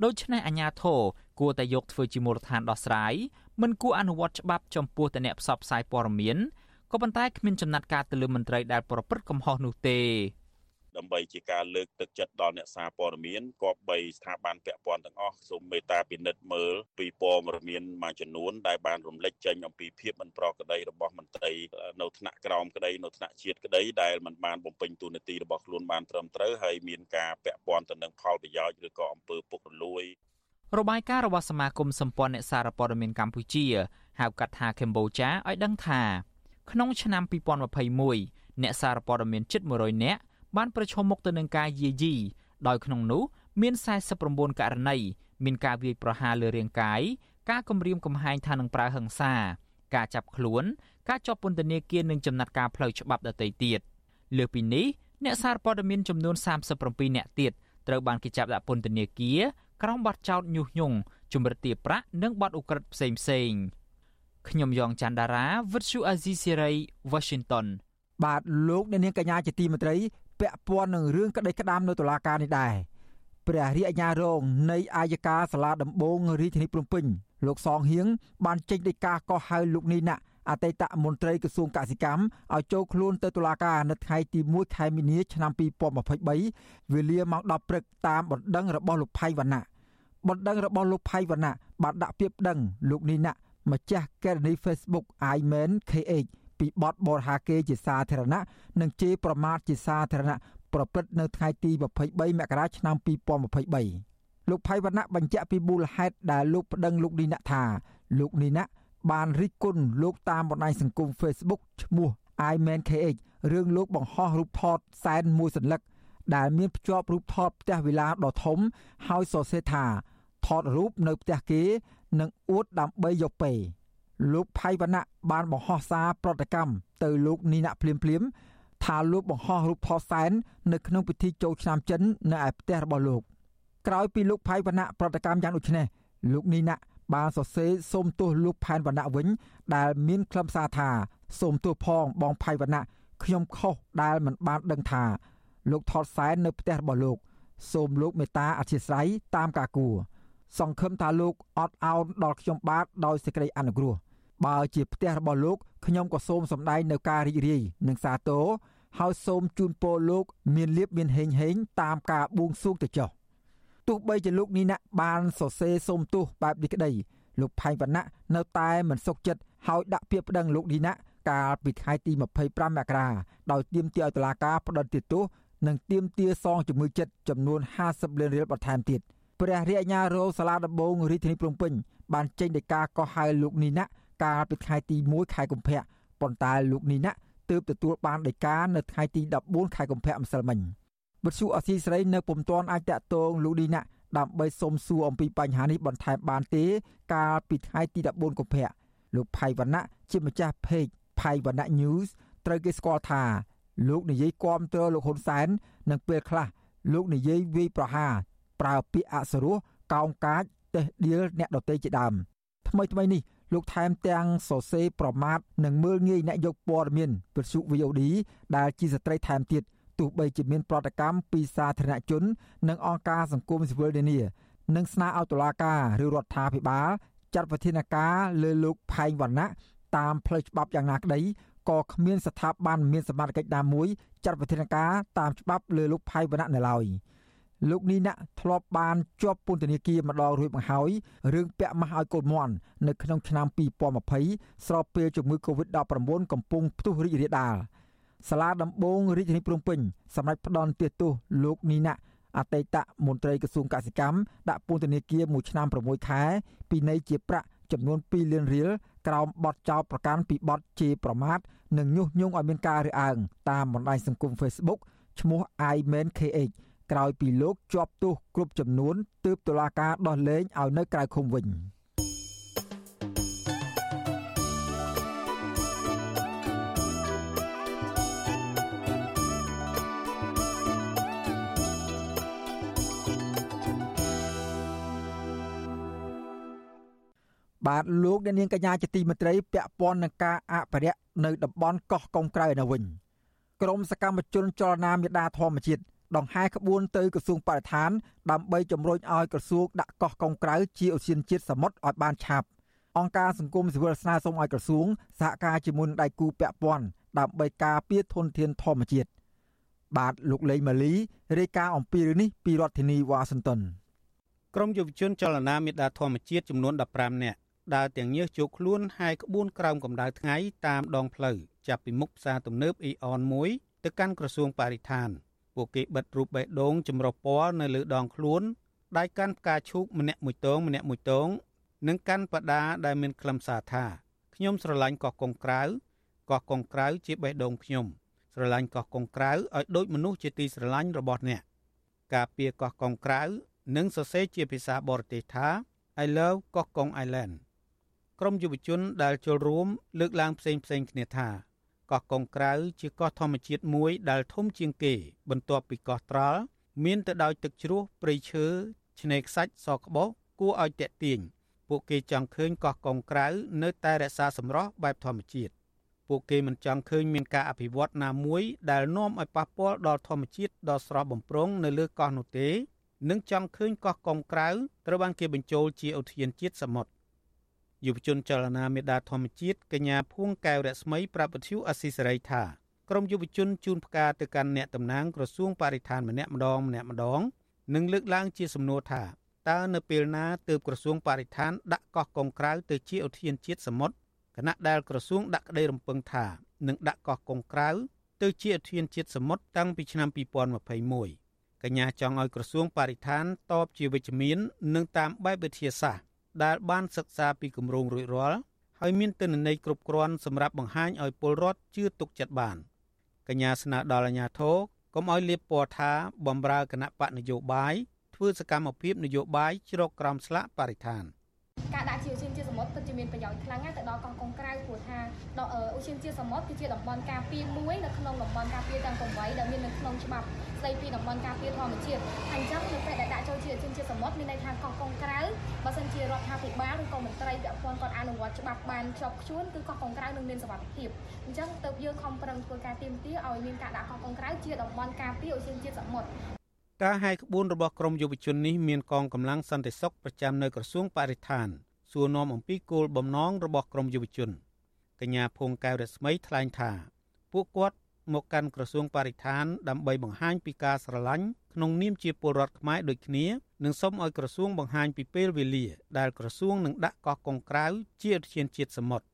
L: ដូច្នេះអាជ្ញាធរគួរតែយកធ្វើជាមូលដ្ឋានដោះស្រាយមិនគួរអនុវត្តច្បាប់ចំពោះតែអ្នកផ្សព្វផ្សាយព័ត៌មាន ក៏ប៉ុន្តែគ្មានចំណាត់ការទៅលើមន្ត្រីដែលប្រព្រឹត្តកំហុសនោះទេ
N: ដើម្បីជាការលើកទឹកចិត្តដល់អ្នកសារព័ត៌មានគប្បីស្ថាប័នពាក់ព័ន្ធទាំងអស់សូមមេត្តាពិនិត្យមើលពីព័ត៌មានមួយចំនួនដែលបានរំលេចចេញអំពីភាពមិនប្រក្រតីរបស់មន្ត្រីនៅថ្នាក់ក្រោមក្តីនៅថ្នាក់ជាតិក្តីដែលមិនបានបំពេញតួនាទីរបស់ខ្លួនបានត្រឹមត្រូវហើយមានការពាក់ព័ន្ធទៅនឹងផលប្រយោជន៍ឬក៏អំពើពុករលួយ
L: របាយការណ៍របស់សមាគមសម្ព័ន្ធអ្នកសារព័ត៌មានកម្ពុជាហៅកាត់ថាកម្ពុជាឲ្យដឹងថា ក្នុងឆ្នាំ2021អ្នកសារព័ត៌មានជិត100នាក់បានប្រឈមមុខទៅនឹងការយាយីដោយក្នុងនោះមាន49ករណីមានការវាយប្រហារលើរាងកាយការគំរាមកំហែងថានឹងប្រើហិង្សាការចាប់ខ្លួន ការជាប់ពន្ធនាគារនិងចំណាត់ការផ្លូវច្បាប់ដទៃទៀតលើពីនេះអ្នកសារព័ត៌មានចំនួន37នាក់ទៀតត្រូវបានគេចាប់ដាក់ពន្ធនាគារក្រោមបទចោទញុះញង់ជំរិតទារប្រាក់និងបទឧក្រិដ្ឋផ្សេងផ្សេង ខ្ញុំយ៉ងច័ន្ទដារាវិទ្យុអាស៊ីសេរី Washington
A: បាទលោកអ្នកនាងកញ្ញាជាទីមេត្រីពាក់ព័ន្ធនឹងរឿងក្តីក្តាមនៅតុលាការនេះដែរព្រះរាជអាជ្ញារងនៃអាយកាសាលាដំបងរាជធានីភ្នំពេញលោកសងហៀងបានចេញដីកាកោះហៅលោកនីណាអតីតមន្ត្រីក្រសួងកសិកម្មឲ្យចូលខ្លួនទៅតុលាការនៅថ្ងៃទី1ខែមីនាឆ្នាំ2023វេលាម៉ោង10ព្រឹកតាមបណ្ដឹងរបស់លោកផៃវណ្ណៈបណ្ដឹងរបស់លោកផៃវណ្ណៈបានដាក់ពាក្យប្តឹងលោកនីណា ម្ចាស់កេរនី Facebook iMen KH ពីបទបរហាគេជាសាធារណៈនិងជេរប្រមាថជាសាធារណៈប្រព្រឹត្តនៅថ្ងៃទី23មករាឆ្នាំ2023លោកផៃវណ្ណៈបញ្ជាក់ពីមូលហេតុដែលលោកប្តឹងលោកនីណាថាលោកនីណាបានរិះគន់លោកតាមបណ្ដាញសង្គម Facebook ឈ្មោះ iManKH រឿងលោកបង្ហោះរូបថតសែនមួយសន្លឹកដែលមានភ្ជាប់រូបថតផ្ទះវិឡាដ៏ធំហើយសរសេរថាថតរូបនៅផ្ទះគេ និងអួតដើម្បីយកពេលោកផៃវណ្ណៈបានបង្ហោះសារប្រតិកម្មទៅលោកនីណាក់ភ្លាមភ្លាមថាលោកបង្ហោះរូបថតសែននៅក្នុងពិធីចូលឆ្នាំចិននៅឯផ្ទះរបស់លោកក្រោយពីលោកផៃវណ្ណៈប្រតិកម្មយ៉ាងដូចនេះលោកនីណាក់បានសរសេរសូមទោសលោកផែនវណ្ណៈវិញ ដែលមានខ្លឹមសារថាសូមទោសផងបងផៃវណ្ណៈខ្ញុំខុសដែលមិនបានដឹងថា លោកថតសែននៅផ្ទះរបស់លោក សូមលោកមេត្តាអធិស្ឋានតាមការគួរ សង្ឃឹមថាលោកអត់ឱនដល់ខ្ញុំបាទដោយសេចក្តីអនុគ្រោះបើជាផ្ទះរបស់លោកខ្ញុំក៏សូមសម្ដែងនៅការរីករាយនិងសាទរហើយសូមជូនពរលោក មានលៀបមានហេងហេងតាមការបួងសួងទៅចុះទោះបីជាលោកនីណាក់បានសរសេរសូមទោសបែបនេះក្តីលោកផៃវណ្ណៈនៅតែមិនសុខចិត្តហើយដាក់ពាក្យប្តឹងលោកនីណាក់កាលពីថ្ងៃទី25មករាដោយទាមទារឲ្យតុលាការផ្តន្ទាទោសនិងទាមទារសងជំងឺចិត្តចំនួន50លានរៀលបន្ថែមទៀត ព្រះរាជអាជ្ញារងសាលាដំបងរាជធានីភ្នំពេញបានចេញដីកាកោះហៅលោកនីណាក់កាលពីថ្ងៃទី1ខែកុម្ភៈប៉ុន្តែលោកនីណាក់ទើបទទួលបានដីកានៅថ្ងៃទី14ខែកុម្ភៈម្សិលមិញវិទ្យុអសីស្រីនៅពុំទាន់អាចតាក់ទងលោកនីណាក់ដើម្បីសុំសួរអំពីបញ្ហានេះបន្ថែមបានទេ កាលពីថ្ងៃទី14កុម្ភៈលោកផៃវណ្ណៈជាម្ចាស់ page ផៃវណ្ណៈ News ត្រូវគេស្គាល់ថាលោកនិយាយគាំទ្រលោកហ៊ុនសែននិងពេលខ្លះលោកនិយាយវាយប្រហារ ប្រើពាក្យអសរោះកោងកាចតេះដៀលអ្នកដទៃជាដើមថ្មីថ្មីនេះលោកថែមទាំងសរសេរប្រមាថនិងមើលងាយអ្នកយកព័ត៌មានវិទ្យុ VOD ដែលជាស្ត្រីថែមទៀតទោះបីជាមានប្រតិកម្មពីសាធារណជន និងអង្គការសង្គមស៊ីវិលនានានិងស្នើឲ្យតុលាការឬរដ្ឋាភិបាលចាត់វិធានការលើលោកផែងវណ្ណៈតាមផ្លូវច្បាប់យ៉ាងណាក្តីក៏គ្មានស្ថាប័នមានសមត្ថកិច្ចណាមួយចាត់វិធានការតាមច្បាប់លើលោកផៃវណ្ណៈនៅឡើយ។ លោកនីណាក់ធ្លាប់បានជាប់ពន្ធនាគារម្ដងរួចមកហើយរឿងពាក់ម៉ាស់ឲ្យកូនមន់នៅក្នុងឆ្នាំ2020ស្របពេលជំងឺ Covid-19 កំពុងផ្ទុះរីករាលដាលសាលាដំបងរាជធានីភ្នំពេញសម្រាប់ផ្ដន់ទោសលោកនីណាក់អតីតមន្ត្រីក្រសួងកសិកម្មដាក់ពន្ធនាគារមួយឆ្នាំ6ខែពីនៃជាប្រាក់ចំនួន2លានរៀលក្រោមបទចោទប្រកាន់ពីបទជេរប្រមាថនិងញុះញង់ឲ្យមានការរើសអើងតាមបណ្ដាញសង្គម Facebook ឈ្មោះ iMenKH ក្រោយពីលោកជាប់ទោសគ្រប់ចំនួនទើបតុលាការដោះលែងឲ្យនៅក្រៅឃុំវិញបាទលោកអ្នកនាងកញ្ញាជាទីមេត្រីពាក់ព័ន្ធនឹងការអភិរក្សនៅតំបន់កោះកុងក្រៅនៅវិញក្រមសកម្មជនចលនាមេដាធម្មជាតិ ដង្ហែក្បួនទៅក្រសួងបរិស្ថាន ដើម្បីជំរុញឲ្យក្រសួងដាក់កោះកុងក្រៅជាឧស្សាហជាតិសមុទ្រឲ្យបានឆាប់អង្គការសង្គមស៊ីវិលស្នើសុំឲ្យក្រសួងសហការជាមួយនឹងដៃគូពាក់ព័ន្ធដើម្បីការពារធនធានធម្មជាតិបាទលោកលេងម៉ាលីរាយការណ៍អំពីរឿងនេះពីរដ្ឋធានីវ៉ាស៊ីនតោន
O: ក្រមយុវជនចលនាមេដាធម្មជាតិចំនួន15នាក់ដើរទាំងញើសជោគខ្លួនហើយក្បួនក្រោមកម្ដៅថ្ងៃតាមដងផ្លូវចាប់ពីមុខផ្សារទំនើបអ៊ីអន1ទៅកាន់ក្រសួងបរិស្ថាន ពួកគេបិទរូបបេះដូងចម្រុះពណ៌នៅលើដងខ្លួនដៃកាន់ផ្កាឈូកម្នាក់មួយតងម្នាក់មួយតងនិងកាន់បដាដែលមានខ្លឹមសារថាខ្ញុំស្រឡាញ់កោះកុងក្រៅកោះកុងក្រៅជាបេះដូងខ្ញុំស្រឡាញ់កោះកុងក្រៅឲ្យដូចមនុស្សជាទីស្រឡាញ់របស់អ្នកការពារកោះកុងក្រៅនិងសរសេរជាភាសាបរទេសថា I love កោះកុង Island ក្រមយុវជនដែលចូលរួមលើកឡើងផ្សេងផ្សេងគ្នាថា កោះកុងក្រៅជាកោះធម្មជាតិមួយដែលធំជាងគេ បន្ទាប់ពីកោះត្រល់មានទៅដោយទឹកជ្រោះព្រៃឈើឆ្នេរខ្សាច់សក្បុសគួរឲ្យតាក់ទាញពួកគេចង់ឃើញកោះកុងក្រៅនៅតែរក្សាសម្រស់បែបធម្មជាតិពួកគេមិនចង់ឃើញមានការអភិវឌ្ឍណាមួយដែលនាំឲ្យប៉ះពាល់ដល់ធម្មជាតិដ៏ស្រស់បំព្រងនៅលើកោះនោះទេនិងចង់ឃើញកោះកុងក្រៅត្រូវបានគេបញ្ចូលជាឧទ្យានជាតិសមុទ្រ យុវជនចលនាមេដាធម្មជាតិកញ្ញាភួងកែវរស្មីប្រាប់វិទ្យុអស៊ីសេរីថាក្រមយុវជនជូនផ្កាទៅកាន់អ្នកតំណាងក្រសួងបរិស្ថានម្នាក់ម្ដងម្នាក់ម្ដងនិងលើកឡើងជាសំណួរថាតើនៅពេលណាទើបក្រសួងបរិស្ថានដាក់កោះកុងក្រៅទៅជាឧទ្យានជាតិសមុទ្រគណៈដែលក្រសួងដាក់ក្តីរំពឹងថានឹងដាក់កោះកុងក្រៅទៅជាឧទ្យានជាតិសមុទ្រតាំងពីឆ្នាំ2021កញ្ញាចង់ឲ្យក្រសួងបរិស្ថានតបជាវិជ្ជមាននិងតាមបែបវិទ្យាសាស្ត្រ ដែលបានសិក្សាពីគម្រោងរួចរាល់ហើយមានទិន្នន័យគ្រប់គ្រាន់សម្រាប់បង្ហាញឲ្យពលរដ្ឋជឿទុកចិត្តបានកញ្ញាស្នើដល់អាជ្ញាធរកុំឲ្យលៀបពណ៌ថាបំរើគណៈបកនយោបាយធ្វើសកម្មភាពនយោបាយជ្រកក្រោមស្លាកបរិស្ថាន។
P: ការដាក់ជាឧស្សាហជាតិស មុទ្រពិតជាមានប្រយោជន៍ខ្លាំងណាស់ទៅដល់កោះកុងក្រៅព្រោះថាដល់ឧស្សាហជាតិសមុទ្រគឺជាតំបន់ការពារមួយនៅក្នុងតំបន់ការពារទាំង8ដែលមាននៅក្នុងច្បាប់ស្ដីពីតំបន់ការពារធម្មជាតិហើយអញ្ចឹងនៅពេលដែលដាក់ចូលជាឧស្សាហជាតិសមុទ្រមានន័យថាកោះកុងក្រៅបើសិនជារដ្ឋាភិបាលឬក៏មន្ត្រីពាក់ព័ន្ធគាត់អនុវត្តច្បាប់បានជាប់ខ្ជួនគឺកោះកុងក្រៅនឹងមានសុវត្ថិភាពអញ្ចឹងទៅយើងខំប្រឹងធ្វើការទៀមទាឲ្យមានការដាក់កោះកុងក្រៅជាតំបន់ការពារឧស្សាហជាតិសមុទ្រ
O: ការហាយក្បួនរបស់ក្រមយុវជននេះមានកងកម្លាំងសន្តិសុខប្រចាំនៅក្រសួងបរិស្ថាន សួរនាំអំពីគោលបំណងរបស់ក្រមយុវជនកញ្ញាភួងកែវរស្មីថ្លែងថាពួកគាត់មកកាន់ក្រសួងបរិស្ថានដើម្បីបង្ហាញពីការស្រឡាញ់ក្នុងនាមជាពលរដ្ឋខ្មែរដូចគ្នានិងសូមឲ្យក្រសួងបង្ហាញពីពេលវេលា ដែលក្រសួងនឹងដាក់កោះកុងក្រៅជាឧទ្យានជាតិសមុទ្រ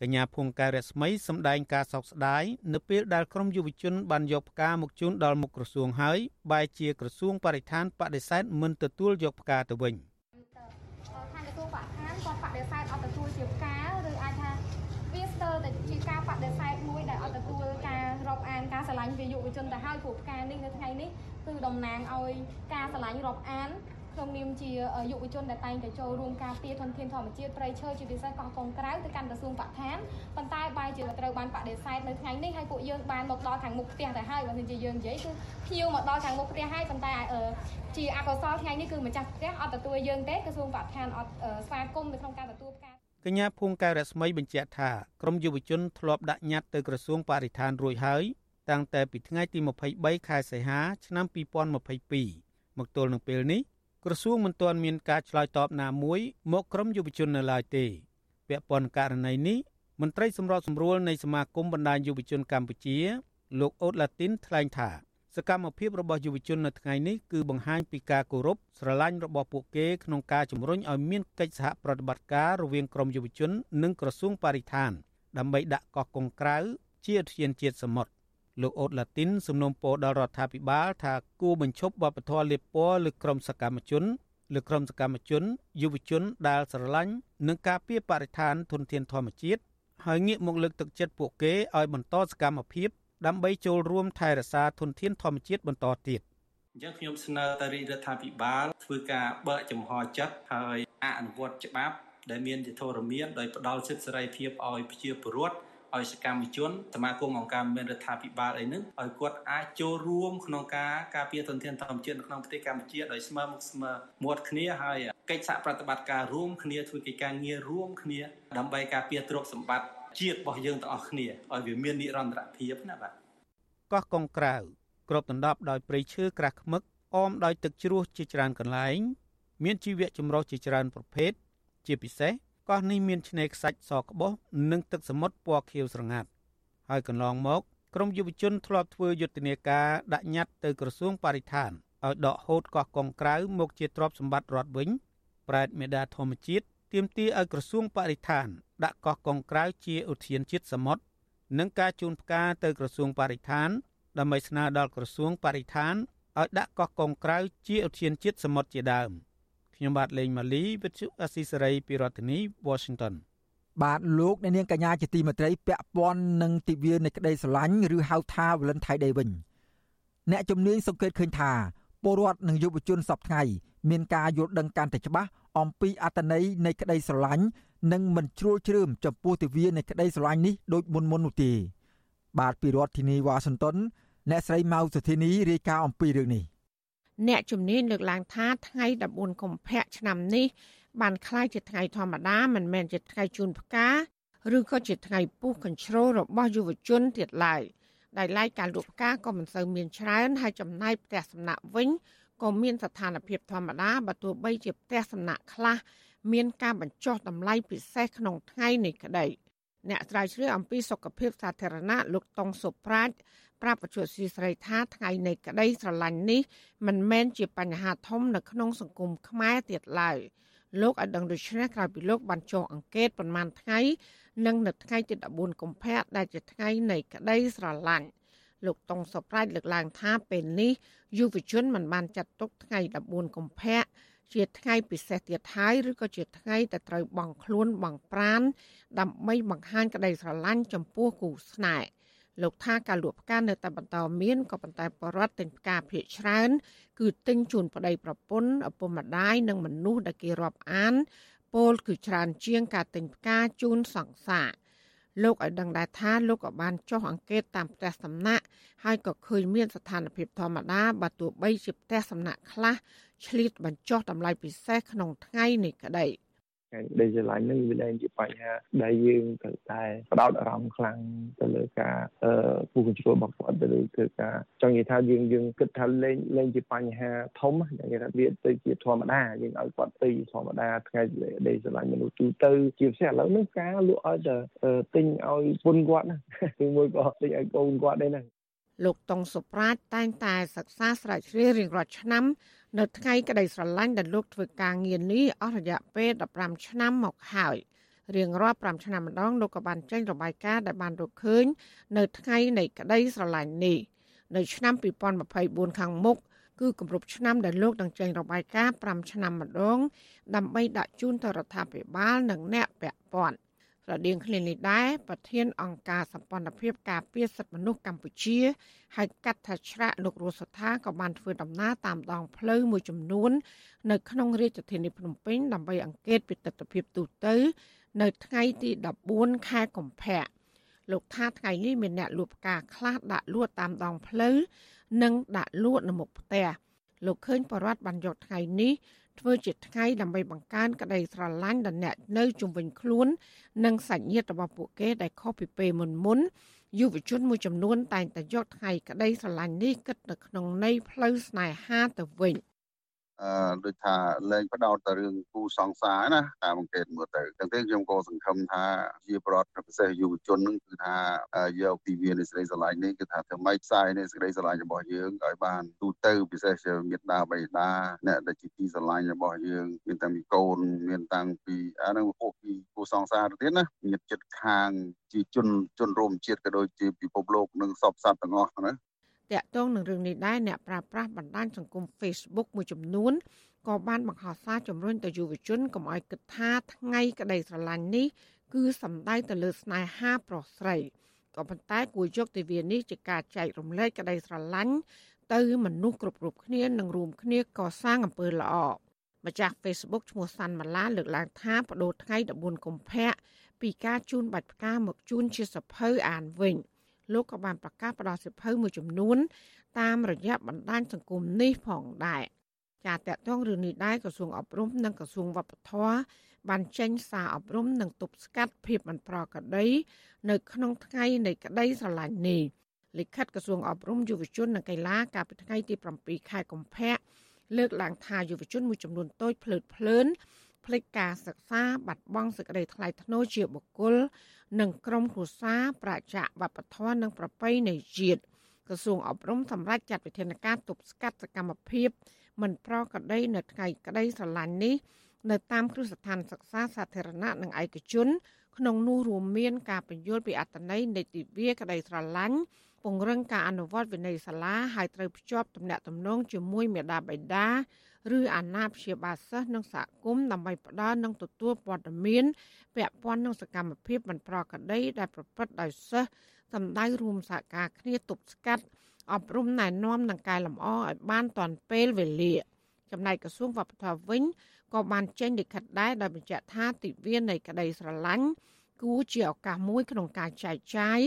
O: កញ្ញាភួងកែវរស្មីសម្ដែងការសោកស្ដាយនៅពេលដែលក្រមយុវជនបានយកផ្កាមកជូនដល់មុខក្រសួងហើយបែរជាក្រសួងបរិស្ថានបដិសេធមិនទទួលយកផ្កាទៅវិញ។
P: ការឆ្លាញ់ពីយុវជនទៅហើយព្រោះផ្កានេះនៅថ្ងៃនេះគឺតំណាងឲ្យការឆ្លាញ់រាប់អានក្នុងនាមជាយុវជនដែលតែងតែចូលរួមការពារធនធានធម្មជាតិព្រៃឈើជាពិសេសកោះកុងក្រៅទៅកាន់ក្រសួងបរិស្ថានប៉ុន្តែបែរជាត្រូវបានបដិសេធនៅថ្ងៃនេះហើយពួកយើងបានមកដល់ខាងមុខផ្ទះទៅហើយបើមិនជាយើងនិយាយគឺភ្ញៀវមកដល់ខាងមុខផ្ទះហើយប៉ុន្តែជាអកុសលថ្ងៃនេះគឺម្ចាស់ផ្ទះអត់ទទួលយើងទេក្រសួងបរិស្ថានអត់ស្វាគមន៍នៅក្នុងការទទួលផ្កា
O: កញ្ញាភួងកែវរស្មីបញ្ជាក់ថាក្រមយុវជនធ្លាប់ដាក់ញត្តិទៅក្រសួងបរិស្ថានរួចហើយ តាំងតែពីថ្ងៃទី23ខែសីហា ឆ្នាំ2022មកទល់នឹងពេលនេះក្រសួងមិនទាន់មានការឆ្លើយតបណាមួយមកក្រុមយុវជននៅឡើយទេពាក់ព័ន្ធករណីនេះមន្ត្រីសម្របសម្រួលនៃសមាគមបណ្ដាញយុវជនកម្ពុជា លោកអូតឡាទីនថ្លែងថាសកម្មភាពរបស់យុវជននៅថ្ងៃនេះគឺបង្ហាញពីការគោរពស្រឡាញ់របស់ពួកគេក្នុងការជំរុញឲ្យមានកិច្ចសហប្រតិបត្តិការរវាងក្រមយុវជន និងក្រសួងបរិស្ថាន ដើម្បីដាក់កោះកុងក្រៅជាឧទ្យានជាតិសមុទ្រ លោកអូតឡាទីនសំណូមពរដល់រដ្ឋាភិបាលថាគួរបញ្ឈប់វប្បធម៌លៀបពណ៌លើក្រុមសកម្មជនលើក្រុមសកម្មជនយុវជនដែលស្រឡាញ់និងការពារបរិស្ថានធនធានធម្មជាតិហើយងាកមកលើកទឹកចិត្តពួកគេឲ្យបន្តសកម្មភាពដើម្បីចូលរួមថែរក្សាធនធានធម្មជាតិបន្តទៀត
Q: អញ្ចឹងខ្ញុំស្នើទៅរាជរដ្ឋាភិបាលធ្វើការបើកចំហចិត្តហើយអនុវត្តច្បាប់ដែលមានជាធរមានដោយផ្ដល់សិទ្ធិសេរីភាពឲ្យប្រជាពលរដ្ឋ ឲ្យសកម្មជនសមាគមអង្គការមានរដ្ឋាភិបាលអីហ្នឹងឲ្យគាត់អាចចូលរួមក្នុងការការពារធនធានធម្មជាតិនៅក្នុងប្រទេសកម្ពុជាដោយស្មើមុខស្មើមាត់គ្នាហើយកិច្ចសហប្រតិបត្តិការរួមគ្នាធ្វើកិច្ចការងាររួមគ្នាដើម្បីការពារទ្រព្យសម្បត្តិជាតិរបស់យើងទាំងអស់គ្នាឲ្យវាមាននិរន្តរភាពណាបាទ
O: កោះកុងក្រៅគ្របដណ្ដប់ដោយព្រៃឈើក្រាស់ឃ្មឹកអមដោយទឹកជ្រោះជាច្រើនកន្លែង មានជីវៈចម្រុះជាច្រើនប្រភេទជាពិសេស កោះនេះមានឆ្នេរខ្សាច់សក្បុសនិងទឹកសមុទ្រពណ៌ខៀវស្រងាត់ហើយកន្លងមកក្រមយុវជនធ្លាប់ធ្វើយុទ្ធនាការដាក់ញត្តិទៅក្រសួងបរិស្ថានឲ្យដកហូតកោះកុងក្រៅមកជាទ្រព្យសម្បត្តិរដ្ឋវិញប្រែតមេដាធម្មជាតិទាមទារឲ្យក្រសួងបរិស្ថាន ដាក់កោះកុងក្រៅជាឧទ្យានជាតិសមុទ្រនិងការជូនផ្កាទៅក្រសួងបរិស្ថានដើម្បីស្នើដល់ក្រសួងបរិស្ថានឲ្យដាក់កោះកុងក្រៅជាឧទ្យានជាតិសមុទ្រជាដើម ខ្ញុំបាទលេងម៉ាលីវិទ្យុអស៊ីសេរីពីរដ្ឋធានី Washington
A: បាទលោកអ្នកនាងកញ្ញាជាទីមេត្រីពាក់ព័ន្ធនឹងទិវានៃក្តីស្រឡាញ់ឬហៅថា Valentine Day វិញអ្នកជំនាញសង្កេតឃើញថាពលរដ្ឋនិងយុវជនសពថ្ងៃមានការយល់ដឹងកាន់តែច្បាស់អំពីអត្តន័យនៃក្តីស្រឡាញ់និងមិនជ្រួលជ្រើមចំពោះទិវានៃក្តីស្រឡាញ់នេះដូចមុនមុននោះទេបាទពីរដ្ឋធានីវ៉ាស៊ីនតោនអ្នកស្រីម៉ៅសុធីនីរាយការណ៍អំពីរឿងនេះ
R: អ្នកជំនាញលើកឡើងថាថ្ងៃ14កុម្ភៈឆ្នាំនេះបានคล้ายជាថ្ងៃធម្មតាមិនមែនជាថ្ងៃជូនផ្កាឬក៏ជាថ្ងៃពុះកញ្ជ្រោលរបស់យុវជនទៀតឡើយដែលឡែកការលក់ផ្កាក៏មិនសូវមានច្រើនហើយចំណាយផ្ទះសំណាក់វិញក៏មានស្ថានភាពធម្មតាបើទោះបីជាផ្ទះសំណាក់ខ្លះមានការបញ្ចុះតម្លៃពិសេសក្នុងថ្ងៃនេះក្តី អ្នកស្រាវជ្រាវអំពីសុខភាពសាធារណៈលោកតុងសុប្រាជ្ញប្រាប់បច្ចុប្បន្នស្រីថាថ្ងៃនៃក្តីស្រឡាញ់នេះមិនមែនជាបញ្ហាធំនៅក្នុងសង្គមខ្មែរទៀតឡើយលោកឲ្យដឹងដូច្នេះក្រោយពីលោកបានចុះអង្កេតប្រមាណថ្ងៃនិងនៅថ្ងៃទី14កុម្ភៈដែលជាថ្ងៃនៃក្តីស្រឡាញ់លោកតុងសុប្រាជ្ញលើកឡើងថាពេលនេះយុវជនមិនបានចាត់ទុកថ្ងៃ14កុម្ភៈ ជាថ្ងៃពិសេសទៀតហើយឬក៏ជាថ្ងៃដែលត្រូវបង់ខ្លួនបង់ប្រានដើម្បីបង្ហាញក្តីស្រឡាញ់ចំពោះគូស្នេហ៍លោកថាការលក់ផ្កានៅតែបន្តមានក៏ប៉ុន្តែបរដ្ឋទិញផ្កាភាគច្រើន គឺទិញជូនប្តីប្រពន្ធឪពុកម្ដាយនិងមនុស្សដែលគេរាប់អាន ពលគឺច្រើនជាងការទិញផ្កាជូនសង្សារ លោកឲ្យដឹងដែរថាលោកក៏បានចុះអង្កេតតាមផ្ទះសំណាក់ហើយក៏ឃើញមានស្ថានភាពធម្មតាបើទោះបីជាផ្ទះសំណាក់ខ្លះឆ្លៀតបញ្ចុះតម្លៃពិសេសក្នុងថ្ងៃនេះក្តី។
K: ហើយដីស្រឡាញ់នឹងវាលែងជាបញ្ហាដែលយើងត្រូវតែបដោតអារម្មណ៍ខ្លាំងទៅលើការអឺពុះកញ្ជ្រោលរបស់គាត់ទៅលើគឺការចង់និយាយថាយើងយើងគិតថាលែងលែងជាបញ្ហាធំយ៉ាងគេថាវាទៅជាធម្មតាយើងឲ្យគាត់ទៅធម្មតាថ្ងៃដីស្រឡាញ់មនុស្សទូទៅជាពិសេសឥឡូវនេះការលក់ឲ្យតែទិញឲ្យពុនគាត់ណាគឺមួយក៏ទិញឲ្យកូនគាត់ដែរណា
R: លោកតុងសុប្រាជតែងតែសិក្សាស្រាវជ្រាវរៀងរាល់ឆ្នាំ នៅថ្ងៃក្តីស្រឡាញ់ដែលលោកធ្វើការងារនេះអស់រយៈពេល15ឆ្នាំមកហើយរៀងរាល់5ឆ្នាំម្ដងលោកក៏បានចេញរបាយការណ៍ដែលបានរកឃើញ នៅថ្ងៃនៃក្តីស្រឡាញ់នេះនៅឆ្នាំ2024ខាងមុខគឺគម្រប់ឆ្នាំដែលលោកនឹងចេញរបាយការណ៍5ឆ្នាំម្ដងដើម្បីដាក់ជូនទៅរដ្ឋាភិបាលនិងអ្នកពាក់ព័ន្ធ ស្រដៀងគ្នានេះដែរប្រធានអង្គការសម្ព័ន្ធភាពការពារសិទ្ធិមនុស្សកម្ពុជាហៅកាត់ថាច្រាក់លោករស់សថាក៏បានធ្វើដំណើរតាមដងផ្លូវមួយចំនួន នៅក្នុងរាជធានីភ្នំពេញដើម្បីអង្កេតពីទស្សនវិជ្ជាទូទៅ នៅថ្ងៃទី14ខែកុម្ភៈលោកថាថ្ងៃនេះមានអ្នកលួចផ្កាខ្លះដាក់លក់តាមដងផ្លូវនិងដាក់លក់នៅមុខផ្ទះ លោកឃើញបរដ្ឋបានយកថ្ងៃនេះធ្វើជាថ្ងៃដើម្បីបង្កើនក្តីស្រឡាញ់ដល់អ្នកនៅជុំវិញខ្លួន និងសាច់ញាតិរបស់ពួកគេដែលខុសពីពេលមុនមុនយុវជនមួយចំនួនតែងតែយកថ្ងៃក្តីស្រឡាញ់នេះគិតនៅក្នុងន័យផ្លូវស្នេហាទៅវិញ។
S: អឺដូចថាលែងបដោតទៅរឿងគូសង្សារណាតាមអង្កេតមើលទៅចឹងទេខ្ញុំក៏សង្ឃឹមថាជាប្រដ្ឋពិសេសយុវជននឹងគឺថាយកពីវានៃសេចក្តីស្រឡាញ់នេះគឺថាធ្វើម៉េចផ្សាយនៃសេចក្តីស្រឡាញ់របស់យើងឲ្យបានទូទៅពិសេសជាមេត្តាបិតាអ្នកដែលជាទីស្រឡាញ់របស់យើងមានតាំងពីកូនមានតាំងពីអានឹងពួកពីគូសង្សារទៅទៀតណាញាតិចិត្តខាងជាជនជនរួមជាតិក៏ដូចជាពិភពលោកនិងសពសត្វទាំងអស់ណា
R: តកតងនឹងរឿងនេះដែរអ្នកប្រើប្រាស់បណ្ដាញសង្គម Facebook មួយចំនួនក៏បានបង្ហោះសារជំរុញទៅយុវជនកុំឲ្យគិតថាថ្ងៃក្តីស្រឡាញ់នេះគឺសំដៅទៅលើស្នេហាប្រុសស្រីក៏ប៉ុន្តែគួរយកទិវានេះជាការចែករំលែកក្តីស្រឡាញ់ទៅមនុស្សគ្រប់រូបគ្នានិងរួមគ្នាកសាងអំពើល្អម្ចាស់ Facebook ឈ្មោះសាន់ម៉ាឡាលើកឡើងថាបដូរថ្ងៃ14កុម្ភៈពីការជូនបាច់ផ្កាមកជូនជាសភៅអានវិញ។ លោកក៏បានប្រកាសផ្ដល់សិភៅមួយចំនួន តាមរយៈបណ្ដាញសង្គមនេះផងដែរចាតតងរឿងនេះដែរក្រសួងអប់រំនិងក្រសួងវប្បធម៌បានចេញសារអប់រំនិងទប់ស្កាត់ភាពមិនប្រក្រតីនៅក្នុងថ្ងៃនៃក្តីស្រឡាញ់នេះលិខិតក្រសួងអប់រំយុវជននិងកីឡាកាលពីថ្ងៃទី7ខែកុម្ភៈលើកឡើងថាយុវជនមួយចំនួនតូចភ្លើតភ្លើន ភ្លេចការសិក្សាបាត់បង់សេចក្តីថ្លៃថ្នូរជាបុគ្គល និងក្រុមគ្រួសារប្រជាវប្បធម៌និងប្រពៃណីជាតិក្រសួងអប់រំសម្រាប់ចាត់វិធានការទប់ស្កាត់សកម្មភាព មិនប្រក្រតីនៅថ្ងៃក្តីស្រឡាញ់នេះនៅតាមគ្រឹះស្ថានសិក្សាសាធារណៈនិងឯកជន ក្នុងនោះរួមមានការបញ្យល់ពីអត្តន័យនៃទិវាក្តីស្រឡាញ់ពង្រឹងការអនុវត្តវិន័យសាលាហើយត្រូវភ្ជាប់ទំនាក់ទំនងជាមួយមេដាបេដា ឬអាណាព្យាបាលសិស្សនិងសហគមន៍ដើម្បីផ្ដល់និងទទួលព័ត៌មានពាក់ព័ន្ធនឹងសកម្មភាពមិនប្រក្រតីដែលប្រព្រឹត្តដោយសិស្សសម្ដៅរួមសហការគ្នាទប់ស្កាត់អប់រំណែនាំនិងកែលម្អឲ្យបានទាន់ពេលវេលាចំណែកក្រសួងវប្បធម៌វិញក៏បានចេញលិខិតដែរដោយបញ្ជាក់ថាទិវានៃក្តីស្រឡាញ់ គួរជាឱកាសមួយក្នុងការចែកចាយ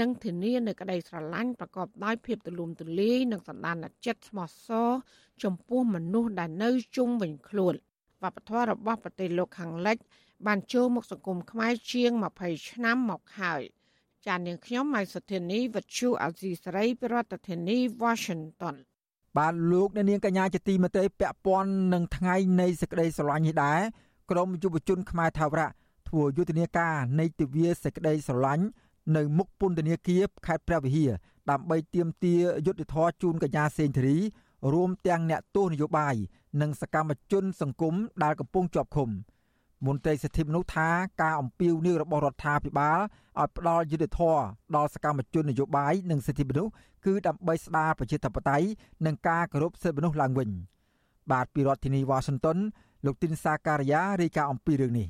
R: និងធានានៅក្តីស្រឡាញ់ប្រកបដោយភាពទូលំទូលាយនិងសន្តានចិត្តស្មោះសរចំពោះមនុស្សដែលនៅជុំវិញខ្លួនវប្បធម៌របស់ប្រទេសលោកខាងលិច បានចូលមកសង្គមខ្មែរជាង20ឆ្នាំមកហើយចាននាងខ្ញុំម៉ៃសុធានីវិទ្យុអាស៊ីសេរីប្រធានាធិបតី Washington
A: បាទលោកអ្នកនាងកញ្ញាជាទីមេត្រីពាក់ព័ន្ធនឹងថ្ងៃនៃសេចក្តីស្រឡាញ់នេះដែរក្រមយុវជនខ្មែរថាវរៈ ធ្វើយុទ្ធនាការនៃទិវាសេចក្តីស្រឡាញ់នៅមុខពន្ធនាគារខេត្តព្រះវិហារដើម្បីទាមទារយុត្តិធម៌ជូនកញ្ញាសេងធារីរួមទាំងអ្នកទស្សនយោបាយនិងសកម្មជនសង្គមដែលកំពុងជាប់ឃុំមន្ត្រីសិទ្ធិមនុស្សថាការអំពាវនាវរបស់រដ្ឋាភិបាលឲ្យផ្ដល់យុត្តិធម៌ដល់សកម្មជននយោបាយនិងសិទ្ធិមនុស្សគឺដើម្បីស្ដារប្រជាធិបតេយ្យនិងការគោរពសិទ្ធិមនុស្សឡើងវិញ បាទពីរដ្ឋធានីវ៉ាស៊ីនតោនលោកទីនសាការីយ៉ារាយការណ៍អំពីរឿងនេះ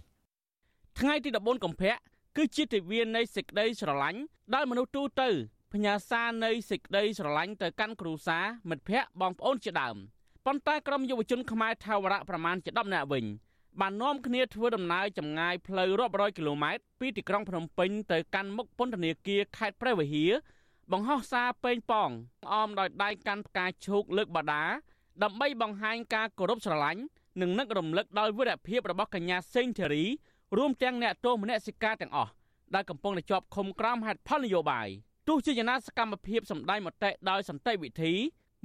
T: ថ្ងៃទី14កុម្ភៈគឺជាទិវានៃសេចក្តីស្រឡាញ់ដែលមនុស្សទូទៅផ្ញើសារនៃសេចក្តីស្រឡាញ់ទៅកាន់គ្រួសារមិត្តភ័ក្តិបងប្អូនជាដើមប៉ុន្តែក្រុមយុវជនខ្មែរថាវរៈប្រមាណជា10នាក់វិញបាននាំគ្នាធ្វើដំណើរចម្ងាយផ្លូវរាប់រយគីឡូម៉ែត្រពីទីក្រុងភ្នំពេញទៅកាន់មុខពន្ធនាគារខេត្តព្រះវិហារបង្ហោះសារពេញប៉ងអមដោយដៃកាន់ផ្កាឈូកលើកបដាដើម្បីបង្ហាញការគោរពស្រឡាញ់និងនឹករំលឹកដល់វីរភាពរបស់កញ្ញាសេងធារី រួមទាំងអ្នកទោសមនសិការទាំងអស់ដែលកំពុងតែជាប់ឃុំក្រោមហេតុផលនយោបាយទោះជាយ៉ាងណាសកម្មភាពសម្ដែងមតិដោយសន្តិវិធី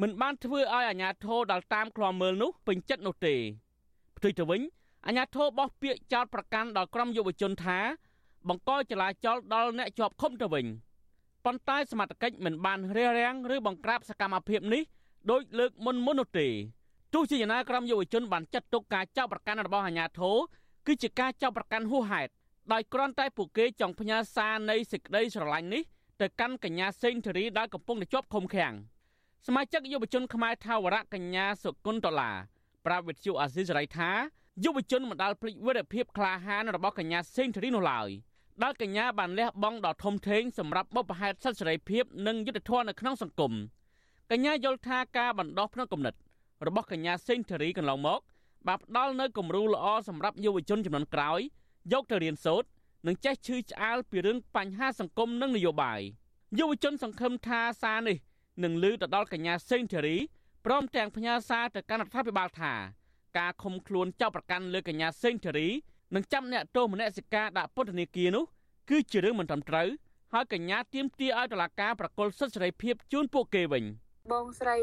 T: មិនបានធ្វើឲ្យអាជ្ញាធរដល់តាមឃ្លាំមើលនោះពេញចិត្តនោះទេផ្ទុយទៅវិញអាជ្ញាធរបោះពាក្យចោទប្រកាន់ដល់ក្រុមយុវជនថា បង្កចលាចលដល់អ្នកជាប់ឃុំទៅវិញប៉ុន្តែសមត្ថកិច្ចមិនបានរារាំងឬបង្ក្រាបសកម្មភាពនេះដោយលើកមុនមុននោះទេទោះជាយ៉ាងណាក្រុមយុវជនបានចាត់ទុកការចោទប្រកាន់របស់អាជ្ញាធរ គឺជាការចោទប្រកាន់ហួសហេតុដោយគ្រាន់តែពួកគេចង់ផ្ញើសារនៃសេចក្តីស្រឡាញ់នេះទៅកាន់កញ្ញាសេងធារីដែលកំពុងតែជាប់ឃុំឃាំងសមាជិកយុវជនខ្មែរថាវរៈកញ្ញាសុគន្ធតឡាប្រាវិទ្យុអាស៊ីសេរីថាយុវជនមិនដាល់ភ្លេចវីរភាពក្លាហានរបស់កញ្ញាសេងធារីនោះឡើយដែលកញ្ញាបានលះបង់ដ៏ធំធេងសម្រាប់បុព្វហេតុសិទ្ធិសេរីភាពនិងយុត្តិធម៌នៅក្នុងសង្គមកញ្ញាយល់ថាការបណ្ដោះផ្នត់គំនិតរបស់កញ្ញាសេងធារីកន្លងមក បានផ្ដល់នូវគំរូល្អសម្រាប់យុវជនចំនួនក្រោយយកទៅរៀនសូត្រនិងចេះឈឺឆ្អាលពីរឿងបញ្ហាសង្គមនិងនយោបាយយុវជនសង្ឃឹមថាសារនេះនឹងលើទៅដល់កញ្ញាសេងធារីព្រមទាំងផ្ញើសារទៅកាន់រដ្ឋាភិបាលថាការឃុំខ្លួនចោទប្រកាន់លើកញ្ញាសេងធារីនិងចាប់អ្នកទោសមនសិការដាក់ពន្ធនាគារនោះគឺជារឿងមិនត្រឹមត្រូវហើយកញ្ញាទាមទារឲ្យតុលាការប្រកុលសិទ្ធិសេរីភាពជូនពួកគេវិញ។
U: បងស្រី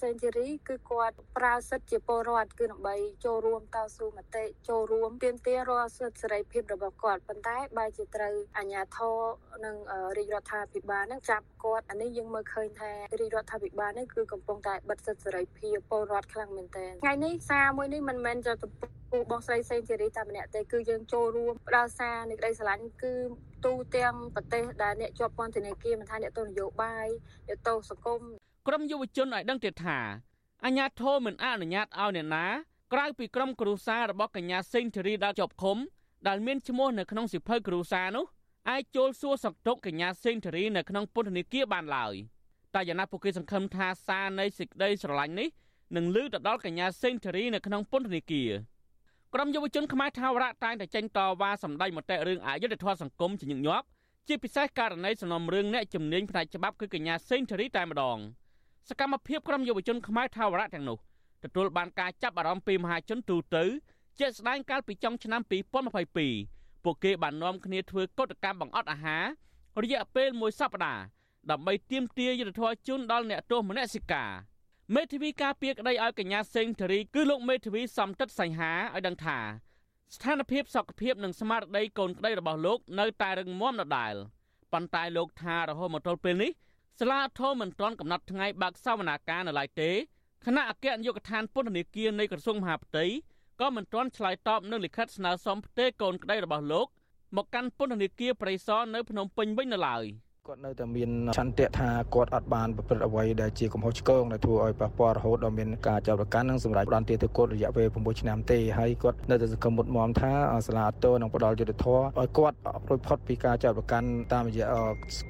U: សេនជូរីគឺគាត់ប្រើសិទ្ធិជាពលរដ្ឋគឺដើម្បីចូលរួមតស៊ូមតិចូលរួមទាមទាររាល់សិទ្ធិសេរីភាពរបស់គាត់ប៉ុន្តែបែរជាត្រូវអាជ្ញាធរនិងរាជរដ្ឋាភិបាលនឹងចាប់គាត់អានេះយើងមើលឃើញថារាជរដ្ឋាភិបាលនេះគឺកំពុងតែបិទសិទ្ធិសេរីភាពពលរដ្ឋខ្លាំងមែនទែនថ្ងៃនេះសារមួយនេះមិនមែនจะពូបងស្រីសេងជេរីតែម្នាក់ទេគឺយើងចូលរួមផ្ដល់សារនៃក្តីស្រឡាញ់គឺទូទាំងប្រទេសដែលអ្នកជាប់ពន្ធនាគារមិនថាអ្នកទស្សនយោបាយអ្នកទស្សនសង្គម
T: ក្រុមយុវជនឲ្យដឹងទៀតថាអាញាធរមិនអនុញ្ញាតឲ្យអ្នកណាក្រៅពីក្រុមគ្រួសាររបស់កញ្ញាសេងធារីដែលជាប់ឃុំដែលមានឈ្មោះនៅក្នុងសិភៅគ្រួសារនោះអាចចូលសួរសុខទុក្ខកញ្ញាសេងធារីនៅក្នុងពន្ធនាគារបានឡើយតែយ៉ាងណាពួកគេសង្ឃឹមថាសារនៃសេចក្តីស្រឡាញ់នេះនឹងលើទៅដល់កញ្ញាសេងធារីនៅក្នុងពន្ធនាគារក្រុមយុវជនខ្មែរថាវរៈតែងតែចេញតវ៉ាសម្ដែងមតិរឿងអយុត្តិធម៌សង្គមជាញឹកញាប់ជាពិសេសករណីសំណុំរឿងអ្នកជំនាញផ្នែកច្បាប់គឺកញ្ញាសេងធារីតែម្ដង។ សកម្មភាពក្រុមយុវជនខ្មែរថាវរៈទាំងនោះទទួលបានការចាប់អារម្មណ៍ពីមហាជនទូទៅជាស្ដែងកាលពីចុងឆ្នាំ2022ពួកគេបាននាំគ្នាធ្វើកតកម្មបង្អត់អាហាររយៈពេលមួយសប្តាហ៍ដើម្បីទាមទារយុត្តិធម៌ជូនដល់អ្នកទោសមនសិការមេធាវីការពារក្តីឲ្យកញ្ញាសេងធារីគឺលោកមេធាវីសំតិតសង្ហាឲ្យដឹងថាស្ថានភាពសុខភាពនិងស្មារតីកូនក្តីរបស់លោកនៅតែរឹងមាំដដែលប៉ុន្តែលោកថារហូតមកទល់ពេលនេះ សាលាធមមិនទាន់កំណត់ថ្ងៃបើកសវនាការនៅឡើយទេគណៈអគ្គនាយកដ្ឋានពន្ធនាគារនៃក្រសួងមហាផ្ទៃក៏មិនទាន់ឆ្លើយតបនឹងលិខិតស្នើសុំផ្ទេរកូនក្តីរបស់លោកមកកាន់ពន្ធនាគារព្រៃសរនៅភ្នំពេញវិញនៅឡើយ។
V: គាត់នៅតែមានឆន្ទៈថាគាត់អត់បានប្រព្រឹត្តអ្វីដែលជាកំហុសឆ្គងដែលធ្វើឲ្យប៉ះពាល់រហូតដល់មានការចាប់ប្រកាន់និងសម្រាប់ផ្ដន្ទាទោសគាត់រយៈពេល6ឆ្នាំទេហើយគាត់នៅតែសង្ឃឹមមុតមមថាសាលាអតោនឹងផ្ដល់យុត្តិធម៌ឲ្យគាត់រួចផុតពីការចាប់ប្រកាន់តាមរយៈ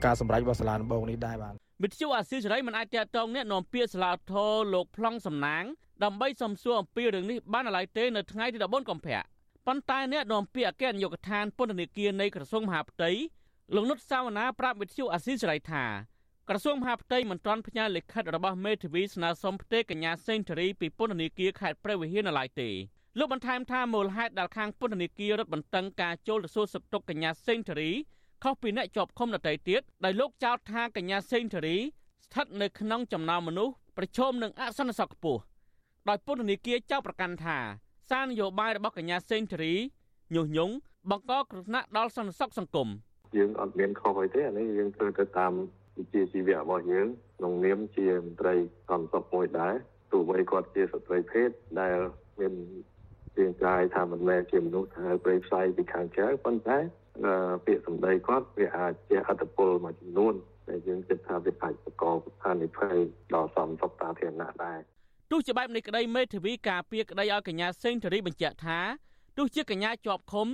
V: ការសម្រេចរបស់សាលាដំបងនេះដែរបាទ
T: វិទ្យុអាស៊ីសេរីមិនអាចតតងអ្នកនាំពាក្យសាលាធរលោកប្លង់សំណាងដើម្បីសំសួរអំពីរឿងនេះបានឡើយទេនៅថ្ងៃទី14កុម្ភៈប៉ុន្តែអ្នកនាំពាក្យអគ្គនាយកដ្ឋានពន្ធនាគារនៃក្រសួងមហាផ្ទៃ លោកនុតសាវណ្ណាប្រាប់វិទ្យុអាស៊ីសេរីថាក្រសួងមហាផ្ទៃមិនទាន់ផ្ញើលិខិតរបស់មេធាវីស្នើសុំផ្ទេរកញ្ញាសេងធារីពីពន្ធនាគារខេត្តព្រះវិហារនៅឡើយទេលោកបន្ថែមថាមូលហេតុដែលខាងពន្ធនាគាររត់បន្តឹងការចូលទៅសួរសុខទុក្ខកញ្ញាសេងធារីខុសពីអ្នកជាប់ឃុំដទៃទៀតដោយលោកចោទថាកញ្ញាសេងធារីស្ថិតនៅក្នុងចំណោមមនុស្សប្រឈមនឹងអសន្តិសុខខ្ពស់ដោយពន្ធនាគារចោទប្រកាន់ថាសារនយោបាយរបស់កញ្ញាសេងធារីញុះញង់បង្កគ្រោះថ្នាក់ដល់សន្តិសុខសង្គម។
W: យើងអត់មានខុសអីទេអានេះយើងធ្វើទៅតាមវិជ្ជាជីវៈរបស់យើងក្នុងនាមជាមន្ត្រីសន្តិសុខមួយដែរទោះបីគាត់ជាស្ត្រីភេទដែលមានជាកាយថាមិនមែនជាមនុស្សថាប្រេផ្សាយពីខាងក្រៅប៉ុន្តែពាក្យសម្ដីគាត់វាអាចជាអត្តពលមួយចំនួនដែលយើងគិតថាវាអាចបង្កស្ថានភាពដល់សំសុខសាធារណៈដែរ
T: ទោះជាបែបនេះក្តីមេធាវីការពារក្តីឲ្យកញ្ញាសេងធារីបញ្ជាក់ថាទោះជាកញ្ញាជាប់ឃុំ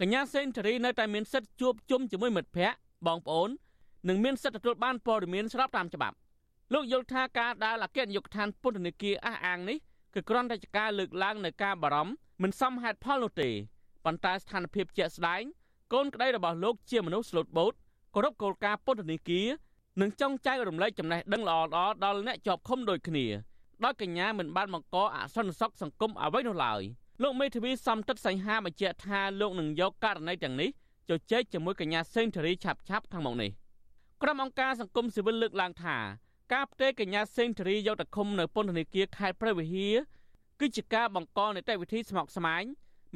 T: កញ្ញាសេនធរីនៅតែមានសិទ្ធិជួបជុំជាមួយមិត្តភ័ក្តិបងប្អូននិងមានសិទ្ធិទទួលបានព័ត៌មានស្របតាមច្បាប់លោកយល់ថាការដែលអគ្គនាយកដ្ឋានពន្ធនាគារអះអាងនេះគឺគ្រាន់តែជាការលើកឡើងនៅការបារម្ភមិនសមហេតុផលនោះទេប៉ុន្តែស្ថានភាពជាក់ស្ដែងកូនក្តីរបស់លោកជាមនុស្សស្លូតបូតគោរពគោលការណ៍ពន្ធនាគារនិងចង់ចែករំលែកចំណេះដឹងល្អៗដល់អ្នកជាប់ឃុំដូចគ្នាដោយកញ្ញាមិនបានបង្កអសន្តិសុខសង្គមអ្វីនោះឡើយ។ លោកមេធាវីសំតិតសង្ហាបញ្ជាក់ថាលោកនឹងយកករណីទាំងនេះជជែកជាមួយកញ្ញាសេងធារីឆាប់ឆាប់ខាងមុខនេះក្រុមអង្គការសង្គមស៊ីវិលលើកឡើងថាការផ្ទេរកញ្ញាសេងធារីយកទៅឃុំនៅពន្ធនាគារខេត្តព្រះវិហារគឺជាការបង្កនីតិវិធីស្មុគស្មាញ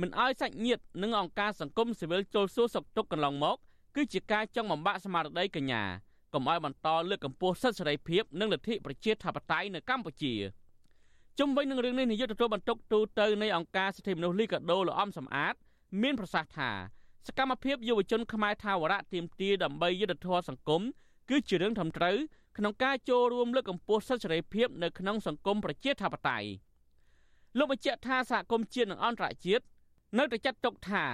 T: មិនឲ្យសាច់ញាតិនិងអង្គការសង្គមស៊ីវិលចូលសួរសុខទុក្ខកន្លងមកគឺជាការចង់បំបាក់ស្មារតីកញ្ញាកុំឲ្យបន្តលើកកម្ពស់សិទ្ធិសេរីភាពនិងលទ្ធិប្រជាធិបតេយ្យនៅកម្ពុជា។ ជុំវិញនឹងរឿងនេះនាយកទទួលបន្ទុកទូតនៃអង្គការសិទ្ធិមនុស្សលីកាដូលអំសំអាត មានប្រសាសន៍ថាសកម្មភាពយុវជនខ្មែរថាវរៈទៀមទាដើម្បីយុត្តិធម៌សង្គមគឺជារឿងត្រឹមត្រូវក្នុងការចូលរួមលើកកម្ពស់សិទ្ធិសេរីភាពនៅក្នុងសង្គមប្រជាធិបតេយ្យលោកបញ្ជាក់ថាសហគមន៍ជាតិនិងអន្តរជាតិនៅតែចាត់ទុកថា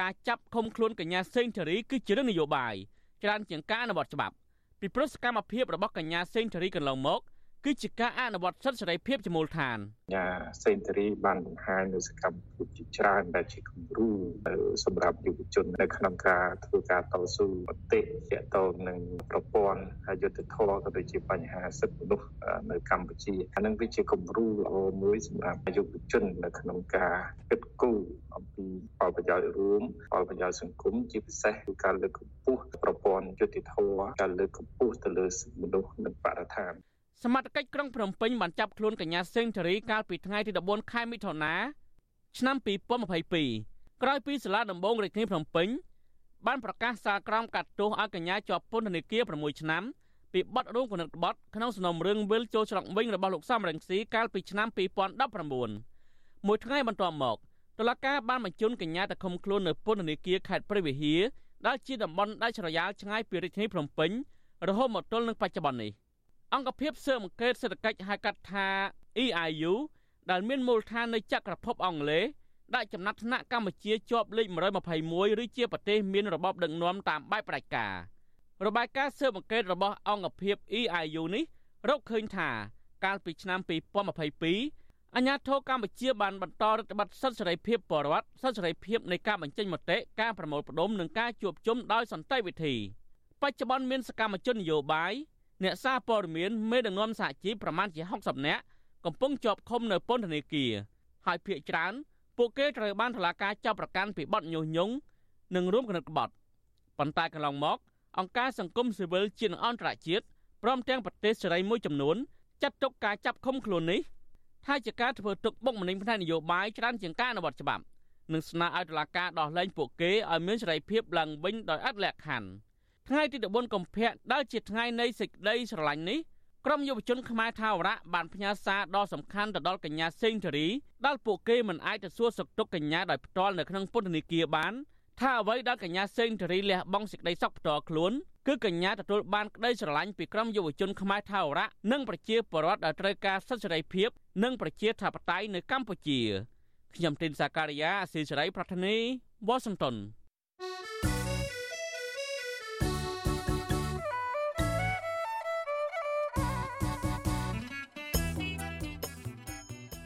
T: ការចាប់ឃុំខ្លួនកញ្ញាសេងធារីគឺជារឿងនយោបាយច្រើនជាងការអនុវត្តច្បាប់ពីព្រោះសកម្មភាពរបស់កញ្ញាសេងធារីកន្លងមក គឺជាការអនុវត្តសិទ្ធិសេរីភាពជាមូលដ្ឋាន
W: ញាសេនតរីបានបង្ហាញនៅសកម្មភាពជាច្រើនដែលជាគំរូសម្រាប់យុវជននៅក្នុងការធ្វើការតស៊ូមតិទាក់ទងនឹងប្រព័ន្ធយុត្តិធម៌ក៏ដូចជាបញ្ហាសិទ្ធិមនុស្សនៅកម្ពុជាអានឹងវាជាគំរូល្អមួយសម្រាប់យុវជននៅក្នុងការគិតគូរអំពីផលប្រយោជន៍រួមផលប្រយោជន៍សង្គមជាពិសេសគឺការលើកកម្ពស់ប្រព័ន្ធយុត្តិធម៌ការលើកកម្ពស់ទៅលើសិទ្ធិមនុស្សនិងបរិស្ថាន
T: សមត្ថកិច្ចក្រុងភ្នំពេញបានចាប់ខ្លួនកញ្ញាសេងធារីកាលពីថ្ងៃទី14ខែមិថុនាឆ្នាំ2022ក្រោយពីសាលាដំបងរាជធានីភ្នំពេញបានប្រកាសសាលក្រមកាត់ទោសឲ្យកញ្ញាជាប់ពន្ធនាគារ6ឆ្នាំពីបទរួមគំនិតក្បត់ក្នុងសំណុំរឿងវិលចូលច្រកវិញរបស់លោកសំរងស៊ីកាលពីឆ្នាំ2019មួយថ្ងៃបន្ទាប់មកតុលាការបានបញ្ជូនកញ្ញាទៅឃុំខ្លួននៅពន្ធនាគារខេត្តព្រះវិហារដែលជាតំបន់ដាច់ស្រយាលឆ្ងាយពីរាជធានីភ្នំពេញរហូតមកទល់នឹងបច្ចុប្បន្ននេះ អង្គភាពស៊ើបអង្កេតសេដ្ឋកិច្ចហៅកាត់ថា EIU ដែលមានមូលដ្ឋាននៅចក្រភពអង់គ្លេសដាក់ចំណាត់ថ្នាក់កម្ពុជាជាប់លេខ121ឬជាប្រទេសមានរបបដឹកនាំតាមបែបផ្ដាច់ការរបាយការណ៍ស៊ើបអង្កេតរបស់អង្គភាព EIU នេះរកឃើញថា កាលពីឆ្នាំ2022អាញាធរកម្ពុជាបានបន្តរដ្ឋបတ်សិទ្ធិសេរីភាពបរិវត្តសិទ្ធិសេរីភាពនៃការបញ្ចេញមតិការប្រមូលផ្ដុំនិងការជួបជុំដោយសន្តិវិធីបច្ចុប្បន្នមានសកម្មជននយោបាយ អ្នកសារព័ត៌មានមេដឹកនាំសហជីពប្រមាណជា60នាក់កំពុងជាប់ឃុំនៅពន្ធនាគារហើយភ្នាក់ច្រើនពួកគេត្រូវបានតុលាការចាប់ប្រកាន់ពីបទញុះញង់និងរួមគំនិតក្បត់ប៉ុន្តែកន្លងមកអង្គការសង្គមស៊ីវិលជាតិអន្តរជាតិព្រមទាំងប្រទេសសេរីមួយចំនួនចាត់ទុកការចាប់ឃុំខ្លួននេះថាជាការធ្វើទុកបុកម្នេញផ្នែកនយោបាយច្រើនជាងការអនុវត្តច្បាប់និងស្នើឲ្យតុលាការដោះលែងពួកគេឲ្យមានសេរីភាពឡើងវិញដោយឥតលក្ខខណ្ឌ ថ្ងៃទី14កុម្ភៈដែលជាថ្ងៃនៃសេចក្តីស្រឡាញ់នេះក្រមយុវជនខ្មែរថាវរៈបានផ្ញើសារដ៏សំខាន់ទៅដល់កញ្ញាសេងធារីដែលពួកគេមិនអាចទៅសួរសុខទុក្ខកញ្ញាដោយផ្ទាល់នៅក្នុងពន្ធនាគារបានថាអ្វីដែលកញ្ញាសេងធារីលះបង់សេចក្តីសុខផ្ទាល់ខ្លួនគឺកញ្ញាទទួលបានក្តីស្រឡាញ់ពីក្រមយុវជនខ្មែរថាវរៈនិងប្រជាពលរដ្ឋដែលត្រូវការសិទ្ធិសេរីភាពនិងប្រជាធិបតេយ្យនៅកម្ពុជាខ្ញុំទីនសាការីយ៉ាអស៊ីសេរីប្រធានីវ៉ាស៊ីនតោន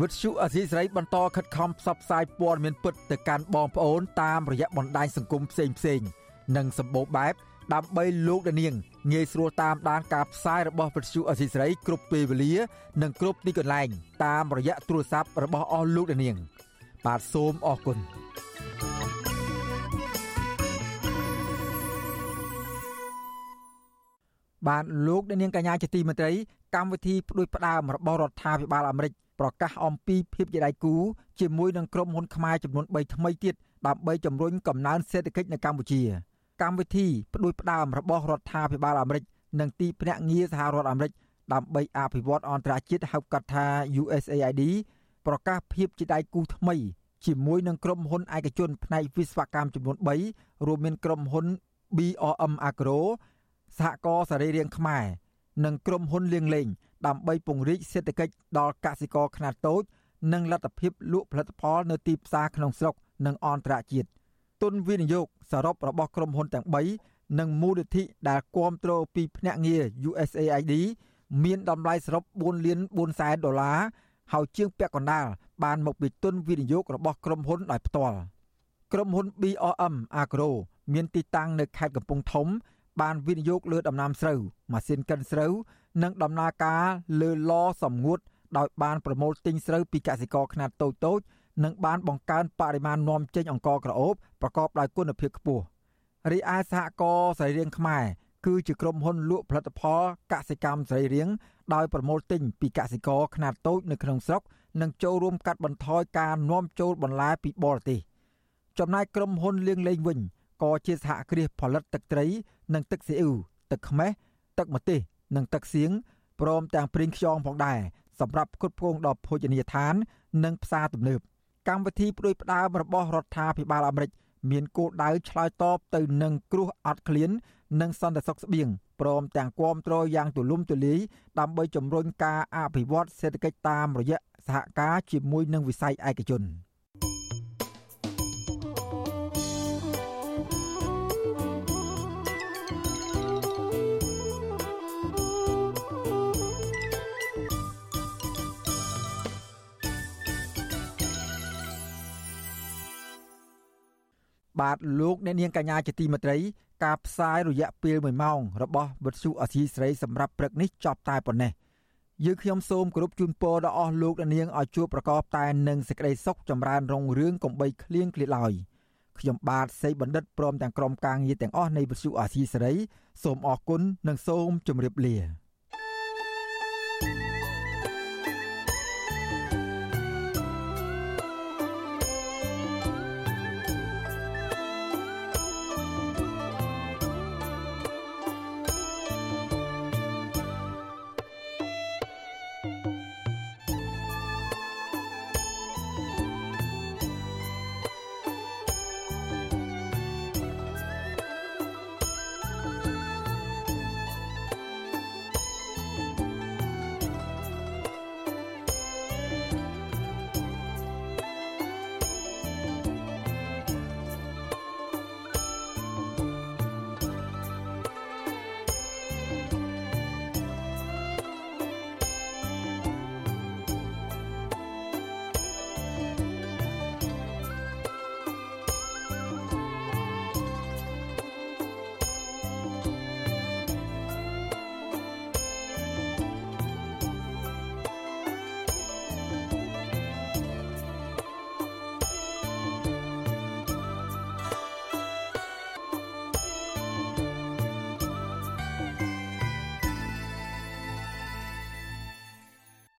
A: វិទ្យុអសីស្រីបន្តខិតខំផ្សព្វផ្សាយព័ត៌មានពិតទៅកាន់បងប្អូនតាមរយៈបណ្ដាញសង្គមផ្សេងផ្សេងនិងសម្បូរបែបដើម្បីលោកដានាងងាយស្រួលតាមដានការផ្សាយរបស់វិទ្យុអសីស្រីគ្រប់ពេលវេលា និងគ្រប់ទីកន្លែង តាមរយៈទូរស័ព្ទរបស់អស់លោកដានាង បាទសូមអរគុណបានលោកនាងកញ្ញាជាទីមេត្រីកម្មវិធីផ្ដួចផ្ដើមរបស់រដ្ឋាភិបាលអាមេរិក ប្រកាសអំពីភាពជាដៃគូជាមួយនឹងក្រុមហ៊ុនខ្មែរចំនួន3ថ្មីទៀតដើម្បីជំរុញកំណើនសេដ្ឋកិច្ចនៅកម្ពុជា កម្មវិធីផ្ដួចផ្ដើមរបស់រដ្ឋាភិបាលអាមេរិកនិងទីភ្នាក់ងារសហរដ្ឋអាមេរិកដើម្បីអភិវឌ្ឍអន្តរជាតិហៅកាត់ថា USAID ប្រកាសភាពជាដៃគូថ្មីជាមួយនឹងក្រុមហ៊ុនឯកជនផ្នែកវិស្វកម្មចំនួន3រួមមានក្រុមហ៊ុន BRM Agro សហករណ៍សរីរាង្គខ្មែរនិងក្រុមហ៊ុនលៀងលេង ដើម្បីពង្រីកសេដ្ឋកិច្ចដល់កសិករខ្នាតតូច និងលទ្ធភាពលក់ផលិតផលនៅទីផ្សារក្នុងស្រុកនិងអន្តរជាតិទុនវិនិយោគសរុបរបស់ក្រុមហ៊ុនទាំង3និងមូលនិធិដែលគ្រប់គ្រងពីភ្នាក់ងារ USAID មានតម្លៃសរុប4លាន4សែនដុល្លារហើយជាងពាក់កណ្ដាលបានមកពីទុនវិនិយោគរបស់ក្រុមហ៊ុនដោយផ្ទាល់ក្រុមហ៊ុន BRM Agro មានទីតាំងនៅខេត្តកំពង់ធំ បានវិនិយោគលើដំណាំស្រូវម៉ាស៊ីនកិនស្រូវនិងដំណើរការលើឡសម្ងួតដោយបានប្រមូលទិញស្រូវពីកសិករខ្នាតតូចតូចនិងបានបង្កើនបរិមាណនាំចេញអង្ករក្រអូបប្រកបដោយគុណភាពខ្ពស់រីឯសហករណ៍សរីរាង្គខ្មែរគឺជាក្រុមហ៊ុនលក់ផលិតផលកសិកម្មសរីរាង្គដោយប្រមូលទិញពីកសិករខ្នាតតូចនៅក្នុងស្រុកនិងចូលរួមកាត់បន្ថយការនាំចូលបន្លែពីបរទេសចំណែកក្រុមហ៊ុនលៀងលេងវិញក៏ជាសហគ្រាសផលិតទឹកត្រី និងទឹកស៊ីអ៊ូទឹកខ្មេះទឹកម្ទេសនិងទឹកសៀងព្រមទាំងព្រីងខ្យងផងដែរសម្រាប់ផ្គត់ផ្គង់ដល់ភោជនីយដ្ឋាន និងផ្សារទំនើបកម្មវិធីផ្ដួចផ្ដើមរបស់រដ្ឋាភិបាលអាមេរិកមានគោលដៅឆ្លើយតបទៅនឹងគ្រោះអត់ឃ្លាន និងសន្តិសុខស្បៀងព្រមទាំងគាំទ្រយ៉ាងទូលំទូលាយដើម្បីជំរុញការអភិវឌ្ឍសេដ្ឋកិច្ចតាមរយៈសហការជាមួយនឹងវិស័យឯកជន។ បាទលោកអ្នកនាងកញ្ញាជាទីមេត្រីការផ្សាយរយៈពេល1ម៉ោងរបស់វិទ្យុអសីស្រីសម្រាប់ព្រឹកនេះចប់តែប៉ុណ្ណេះយើងខ្ញុំសូមគោរពជូនពរដល់អស់លោកអ្នកនាងឲ្យជួបប្រកបតែនឹងសេចក្តីសុខចម្រើនរុងរឿងកំបីគ្លៀងគ្លាឡើយខ្ញុំបាទសេកបណ្ឌិតព្រមទាំងក្រុមការងារទាំងអស់នៃវិទ្យុអសីស្រីសូមអរគុណនិងសូមជម្រាបលា